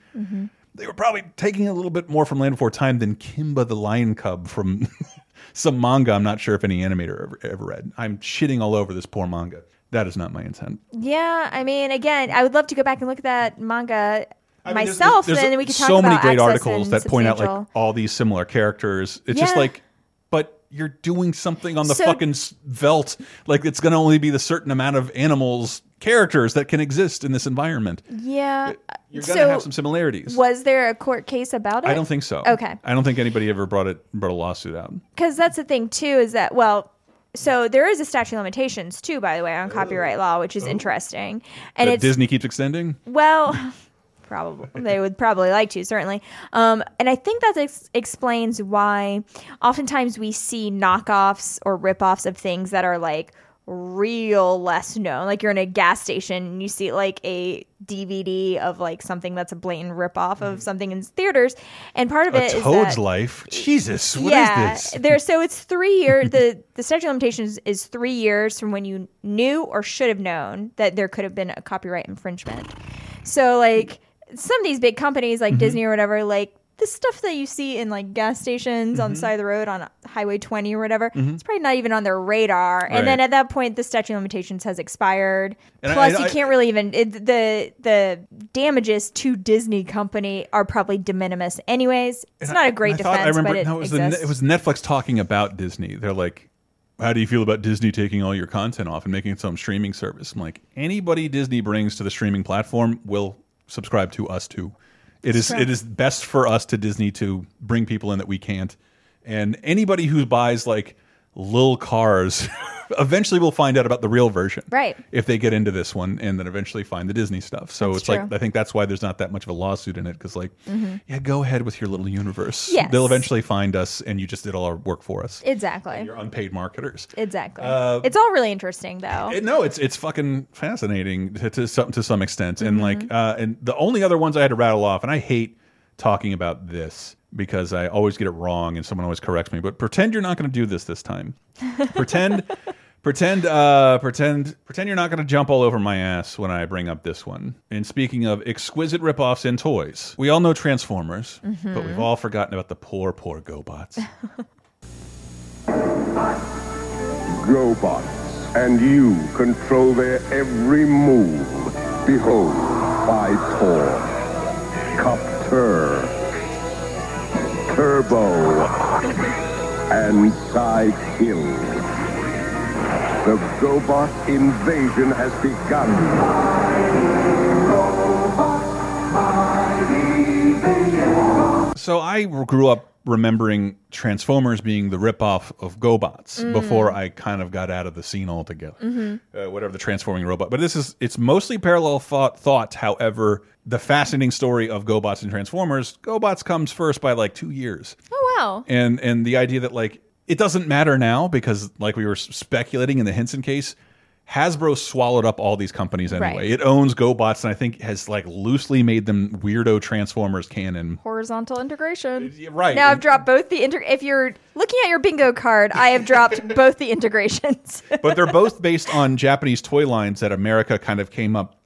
they were probably taking a little bit more from Land Before Time than Kimba the Lion Cub from some manga. I'm not sure if any animator ever, ever read. I'm shitting all over this poor manga. That is not my intent. Yeah, I mean, again, I would love to go back and look at that manga I mean, there's- myself, there's and then we could talk so many great articles that point out like all these similar characters. It's just like, but you're doing something on the So- fucking veldt. Like it's going to only be the certain amount of animals characters that can exist in this environment. Yeah, uh, You're going to so have some similarities. Was there a court case about it? I don't think so. Okay. I don't think anybody ever brought it brought a lawsuit out. because that's the thing too is that well so there is a statute of limitations too by the way on copyright law which is oh. interesting and Disney keeps extending. well probably they would probably like to certainly um, and i think that ex- explains why oftentimes we see knockoffs or ripoffs of things that are like real less known like you're in a gas station and you see like a dvd of like something that's a blatant ripoff of something in theaters and part of Mm. A it is Toad's that Life. Jesus, what is yeah, this? there. So it's three years. the The statute of limitations is three years from when you knew or should have known that there could have been a copyright infringement. So like some of these big companies like Mm-hmm. Disney or whatever, like the stuff that you see in like gas stations on the Mm-hmm. side of the road on Highway 20 or whatever, Mhm. it's probably not even on their radar. And then at that point, the statute of limitations has expired. And Plus, I- you can't really even it, the the damages to Disney company are probably de minimis. Anyways, it's not I- a great I defense, I remember but it no, it was, the, it was Netflix talking about Disney. They're like, "How do you feel about Disney taking all your content off and making its own streaming service?" I'm like, anybody Disney brings to the streaming platform will subscribe to us too. It is it is best for us to Disney to bring people in that we can't, and anybody who buys like little cars eventually we'll find out about the real version Right. if they get into this one and then eventually find the Disney stuff. So That's it's like. I think that's why there's not that much of a lawsuit in it because like Mhm. yeah, go ahead with your little universe. Yes. They'll eventually find us and you just did all our work for us. Exactly. You're unpaid marketers. Exactly. Uh, it's all really interesting, though. It- no, it's it's fucking fascinating to, to some to some extent, and like Mhm. uh, and the only other ones I had to rattle off, and I hate talking about this because I always get it wrong, and someone always corrects me. But pretend you're not going to do this this time. pretend, pretend, uh, pretend, pretend you're not going to jump all over my ass when I bring up this one. And speaking of exquisite ripoffs in toys, we all know Transformers, but Mhm. we've all forgotten about the poor, poor GoBots. GoBots, and you control their every move. Behold, by Tor, Copter, Turbo, and Psykill. The GoBot invasion has begun. So I grew up remembering Transformers being the ripoff of GoBots Mm. before I kind of got out of the scene altogether. Mhm. Uh, whatever the transforming robot, but this is it's mostly parallel thought. Thought, however, the fascinating story of GoBots and Transformers. GoBots comes first by like two years, oh wow. and and the idea that like it doesn't matter now because like we were speculating in the Henson case. Hasbro swallowed up all these companies anyway. Right. It owns GoBots and I think has like loosely made them weirdo Transformers canon. Horizontal integration. right. Now I've dropped both the inter. If you're looking at your bingo card, I have dropped both the integrations. but they're both based on Japanese toy lines that America kind of came up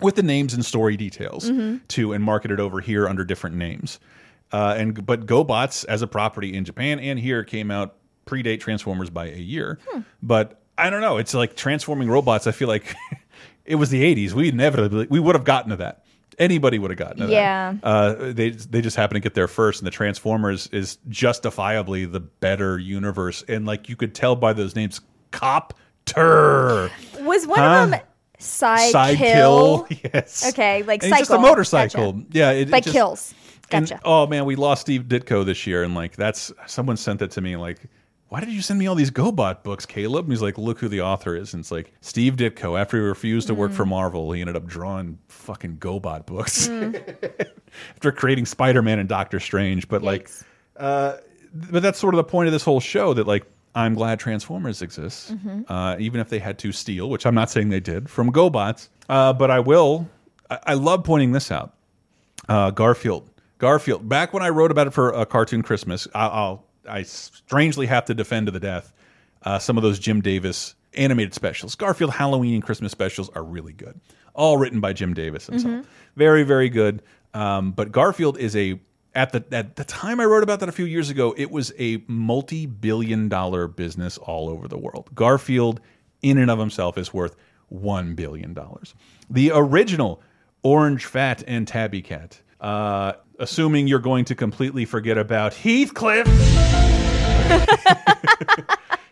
with the names and story details Mhm. to and marketed over here under different names. Uh, and but GoBots as a property in Japan and here came out predate Transformers by a year. Hmm. But I don't know. It's like transforming robots. I feel like it was the '80s. We inevitably we would have gotten to that. Anybody would have gotten to Yeah. that. Uh, they they just happen to get there first, and the Transformers is justifiably the better universe. And like you could tell by those names, Copter. Was one Huh? of them side, Side kill? kill, yes. Okay, like And cycle. it's just a motorcycle. Gotcha. Yeah, it, it By just- kills. and- Gotcha. oh man, we lost Steve Ditko this year, and like that's someone sent that to me. Like, why did you send me all these GoBot books, Caleb? And he's like, look who the author is, and it's like Steve Ditko. After he refused to work Mm. for Marvel, he ended up drawing fucking GoBot books Mm. after creating Spider Man and Doctor Strange. But like, uh, but that's sort of the point of this whole show. That like. I'm glad Transformers exists, Mhm. uh, even if they had to steal, which I'm not saying they did, from GoBots. Uh, but I will. I, I love pointing this out. Uh, Garfield. Garfield. Back when I wrote about it for a cartoon Christmas, I, I'll I strangely have to defend to the death uh, some of those Jim Davis animated specials. Garfield Halloween and Christmas specials are really good. All written by Jim Davis himself. Mhm. Very very good. Um, but Garfield is a at the at the time I wrote about that a few years ago, it was a multi-billion dollar business all over the world. Garfield in and of himself is worth 1 billion dollars. The original Orange Fat and Tabby Cat. Uh, assuming you're going to completely forget about Heathcliff.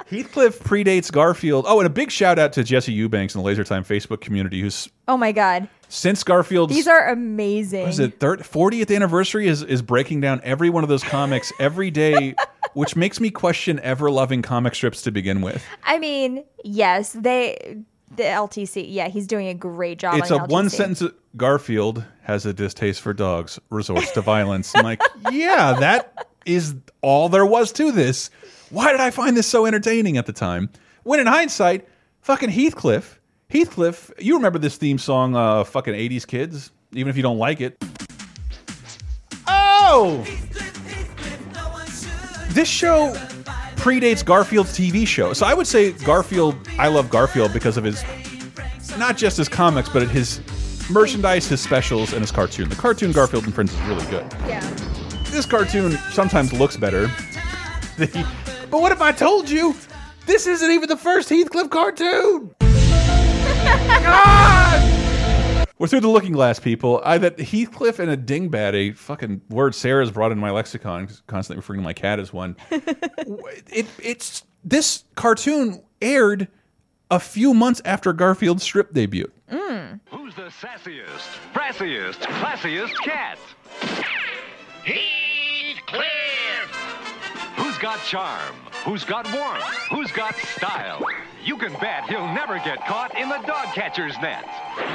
Heathcliff predates Garfield. Oh, and a big shout out to Jesse Eubanks in the Laser Time Facebook community, who's Oh my god. since Garfield's These are amazing. what is it third, 40th anniversary is is breaking down every one of those comics every day, which makes me question ever loving comic strips to begin with. I mean, yes, they the LTC. Yeah, he's doing a great job. it's a on one sentence. Garfield has a distaste for dogs, resorts to violence. I'm like, yeah, that is all there was to this. Why did I find this so entertaining at the time? When in hindsight, fucking Heathcliff, Heathcliff, you remember this theme song, uh, fucking 80s kids, even if you don't like it. Oh! This show predates Garfield's TV show. So I would say Garfield, I love Garfield because of his, not just his comics, but his merchandise, his specials, and his cartoon. The cartoon Garfield and Friends is really good. Yeah. This cartoon sometimes looks better. But what if I told you this isn't even the first Heathcliff cartoon? God! We're through the looking glass, people. I that Heathcliff and a dingbat, a fucking word Sarah's brought in my lexicon, constantly referring to my cat as one. it it's this cartoon aired a few months after Garfield's strip debut. Mm. Who's the sassiest, brassiest, classiest cat? Heathcliff! Who's got charm? Who's got warmth? Who's got style? You can bet he'll never get caught in the dog catcher's net.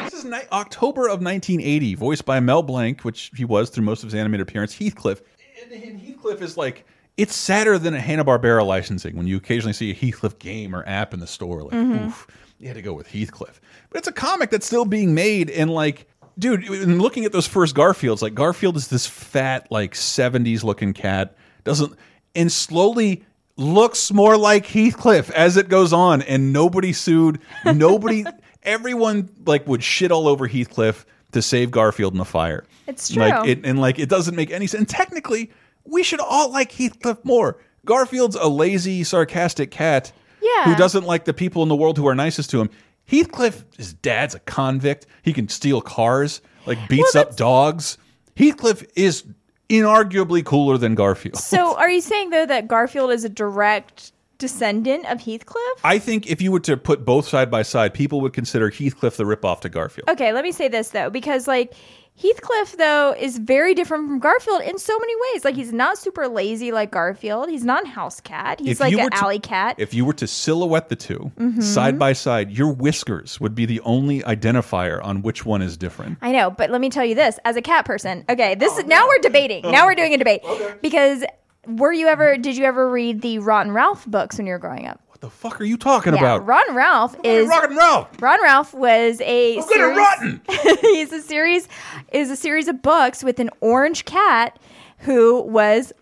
This is ni October of 1980, voiced by Mel Blanc, which he was through most of his animated appearance. Heathcliff. And, and Heathcliff is like, it's sadder than a Hanna Barbera licensing when you occasionally see a Heathcliff game or app in the store. Like, Mhm. oof, you had to go with Heathcliff. But it's a comic that's still being made, and like, dude, in looking at those first Garfields, like Garfield is this fat, like 70s looking cat, doesn't, and slowly looks more like Heathcliff as it goes on, and nobody sued, nobody, everyone like would shit all over Heathcliff to save Garfield in the fire. It's Like true. it, and like it doesn't make any sense. And technically, we should all like Heathcliff more. Garfield's a lazy, sarcastic cat Yeah. who doesn't like the people in the world who are nicest to him. Heathcliff, his dad's a convict. He can steal cars, like beats up dogs. Heathcliff is inarguably cooler than Garfield. So, are you saying though that Garfield is a direct descendant of Heathcliff? I think if you were to put both side by side, people would consider Heathcliff the ripoff to Garfield. Okay, let me say this though, because like Heathcliff though is very different from Garfield in so many ways. Like he's not super lazy like Garfield. He's not a house cat. He's If like an were to- alley cat. If you were to silhouette the 2 Mhm. side by side, your whiskers would be the only identifier on which one is different. I know, but let me tell you this: as a cat person, okay, this Oh, is now we're debating. Now we're doing a debate because were you ever? Did you ever read the Rotten Ralph books when you were growing up? What the fuck are you talking yeah, about? Ron Ralph is Rotten Ralph. Ron Ralph was a I'm series, he's a series is a series of books with an orange cat who was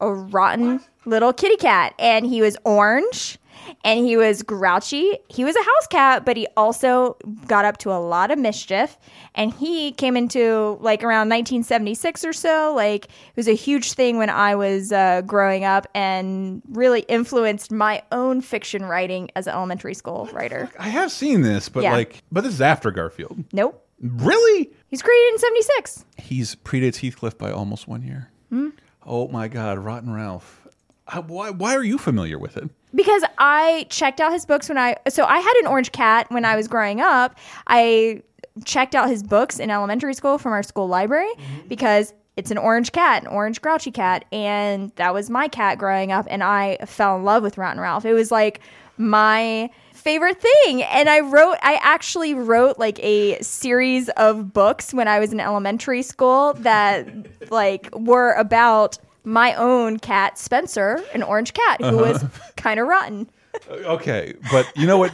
a rotten little kitty cat and he was orange and he was grouchy. He was a house cat, but he also got up to a lot of mischief. And he came into like around 1976 or so. Like it was a huge thing when I was uh, growing up and really influenced my own fiction writing as an elementary school writer. I have seen this, but Yeah. like, but this is after Garfield. Nope. Really? He's created in 76. He's predates Heathcliff by almost one year. Hmm? Oh my God, Rotten Ralph. I, why? Why are you familiar with it? because I checked out his books when I so I had an orange cat when I was growing up. I checked out his books in elementary school from our school library mm-hmm. because it's an orange cat, an orange grouchy cat, and that was my cat growing up and I fell in love with Rotten Ralph. It was like my favorite thing and I wrote I actually wrote like a series of books when I was in elementary school that like were about my own cat Spencer, an orange cat who was Uh-huh. kind of rotten. Okay, but you know what?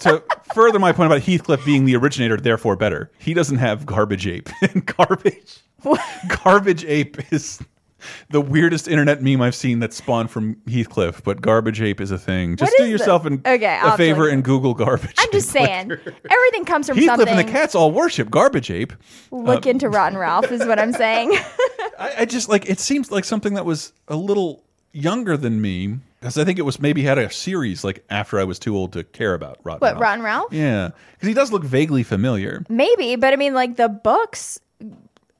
to further my point about Heathcliff being the originator, therefore better, he doesn't have garbage ape. And garbage, What? garbage ape is the weirdest internet meme I've seen that spawned from Heathcliff, but garbage ape is a thing. Just do yourself an, Okay, a favor and Google garbage. I'm just saying, everything comes from Heathcliff something. and the cats all worship garbage ape. Look Uh, into Rotten Ralph is what I'm saying. I, I just like it seems like something that was a little younger than me because I think it was maybe had a series like after I was too old to care about Rotten. what Ralph. Rotten Ralph? Yeah, because he does look vaguely familiar. Maybe, but I mean, like the books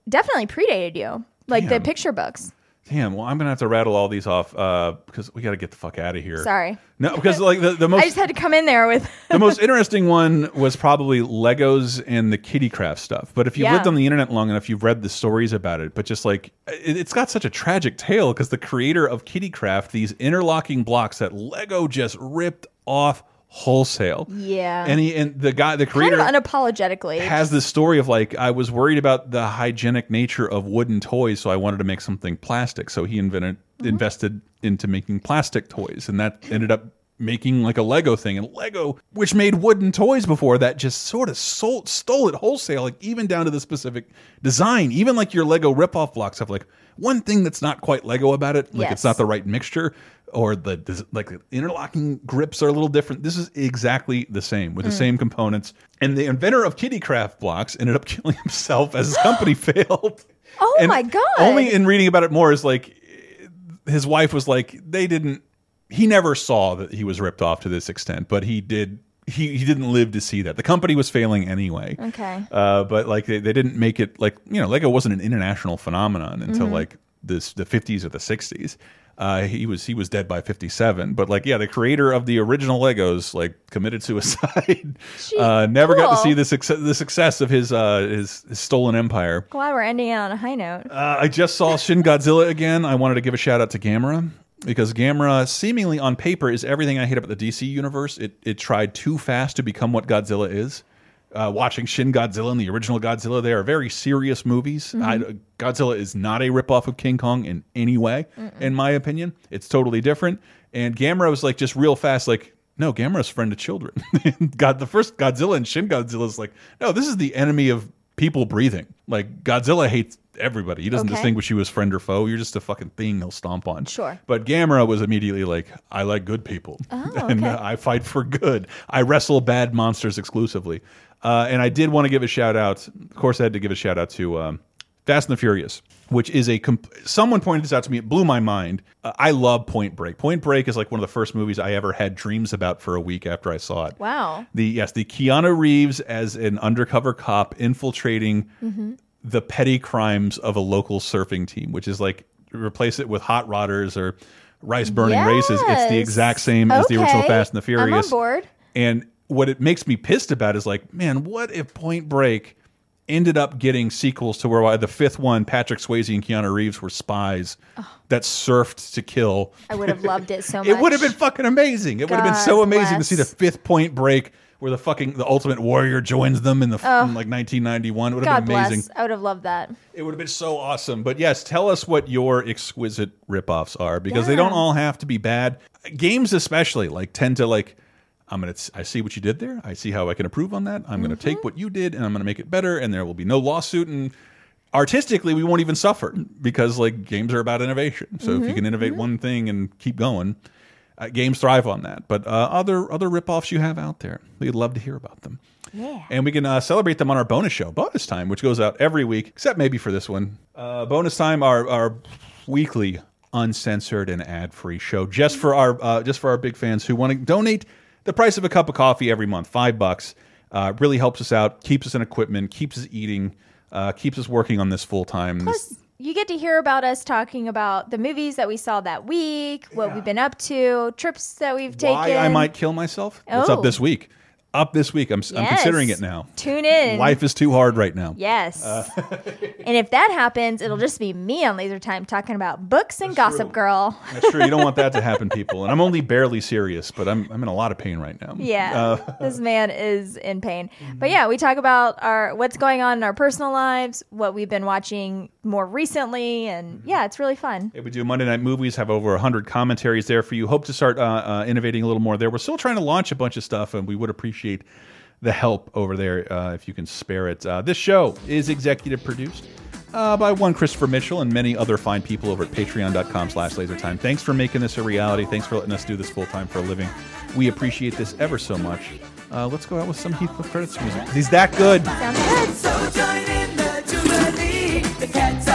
definitely predated you, like the picture books. Damn. Well, I'm gonna have to rattle all these off uh, because we got to get the fuck out of here. Sorry. No, because like the, the most. I just had to come in there with. the most interesting one was probably Legos and the Kiddicraft stuff. But if you've Yeah. lived on the internet long enough, you've read the stories about it. But just like it, it's got such a tragic tale because the creator of Kiddicraft, these interlocking blocks that Lego just ripped off wholesale. Yeah. And he and the guy, the kind creator of unapologetically. has this story of like I was worried about the hygienic nature of wooden toys, so I wanted to make something plastic. So he invented Mm-hmm. invested into making plastic toys, and that ended up making like a Lego thing. And Lego, which made wooden toys before that, just sort of sold, stole it wholesale, like even down to the specific design. Even like your Lego ripoff blocks have like one thing that's not quite Lego about it, like Yes. it's not the right mixture. Or the like the interlocking grips are a little different. This is exactly the same with the Mm. same components. And the inventor of Kiddicraft blocks ended up killing himself as his company failed. oh And my god! Only in reading about it more is like his wife was like they didn't. He never saw that he was ripped off to this extent, but he did. He he didn't live to see that. The company was failing anyway. Okay. Uh, but like they, they didn't make it like you know Lego wasn't an international phenomenon until Mhm. like this the 50s or the 60s. Uh, he was he was dead by 57. But like yeah, the creator of the original Legos like committed suicide. uh, never got to see the success the success of his uh his, his stolen empire. Glad we're ending it on a high note. Uh, I just saw Shin Godzilla again. I wanted to give a shout out to Gamera because Gamera, seemingly on paper, is everything I hate about the DC universe. It it tried too fast to become what Godzilla is. Uh, watching Shin Godzilla and the original Godzilla, they are very serious movies. Mhm. I, Godzilla is not a ripoff of King Kong in any way, in my opinion. It's totally different. And Gamera was like just real fast, like. No, Gamera's friend of children. God, the first Godzilla and Shin Godzilla is like, no, this is the enemy of people breathing. Like Godzilla hates everybody. He doesn't Okay. distinguish you as friend or foe. You're just a fucking thing he'll stomp on. Sure. But Gamera was immediately like, I like good people. Oh, and okay. I fight for good. I wrestle bad monsters exclusively. Uh, and I did want to give a shout out. Of course, I had to give a shout out to um, Fast and the Furious, which is a. Someone pointed this out to me. It blew my mind. Uh, I love Point Break. Point Break is like one of the first movies I ever had dreams about for a week after I saw it. Wow. The yes, the Keanu Reeves as an undercover cop infiltrating Mhm. The petty crimes of a local surfing team, which is like replace it with hot rodders or rice burning races. It's the exact same as the original Fast and the Furious. I'm on board. And what it makes me pissed about is like, man, what if Point Break ended up getting sequels to where the fifth one, Patrick Swayze and Keanu Reeves were spies oh. that surfed to kill. I would have loved it so much. It would have been fucking amazing. It would have been so God amazing to see the fifth Point Break where the fucking the Ultimate Warrior joins them in the Oh. in like 1991. It would have been amazing. bless. I would have loved that. It would have been so awesome. But yes, tell us what your exquisite ripoffs are because they don't all have to be bad. Games especially like tend to like I'm going to I see what you did there. I see how I can improve on that. I'm going to Mm-hmm. take what you did and I'm going to make it better and there will be no lawsuit and artistically we won't even suffer because like games are about innovation. So if you Mhm. can innovate one thing and keep going, uh, games thrive on that. But uh, other other ripoffs you have out there, we'd love to hear about them. Yeah. And we can uh, celebrate them on our bonus show, Bonus Time, which goes out every week, except maybe for this one. Uh, bonus Time, our, our weekly uncensored and ad-free show, just for our uh, just for our big fans who want to donate the price of a cup of coffee every month, five bucks. Uh, really helps us out, keeps us in equipment, keeps us eating, uh, keeps us working on this full time. Plus, you get to hear about us talking about the movies that we saw that week, what we've been up to, trips that we've taken. Why I might kill myself? What's up Oh. this week? Up this week. I'm, I'm considering it now. Tune in. Life is too hard right now. Yes. Uh, and if that happens, it'll just be me on Laser Time talking about books and Gossip Girl. That's true. You don't want that to happen, people. And I'm only barely serious, but I'm I'm in a lot of pain right now. Yeah, Uh, this man is in pain. But yeah, we talk about our what's going on in our personal lives, what we've been watching more recently, and yeah, it's really fun. yeah, we do Monday Night Movies. Have over hundred commentaries there for you. Hope to start uh, uh, innovating a little more there. We're still trying to launch a bunch of stuff, and we would appreciate the help over there uh, if you can spare it. Uh, this show is executive produced uh, by one Christopher Mitchell and many other fine people over at patreon.com slash lasertime. Thanks for making this a reality. Thanks for letting us do this full time for a living. We appreciate this ever so much. Uh, let's go out with some Heathcliff credits music. He's that good. Sounds good. So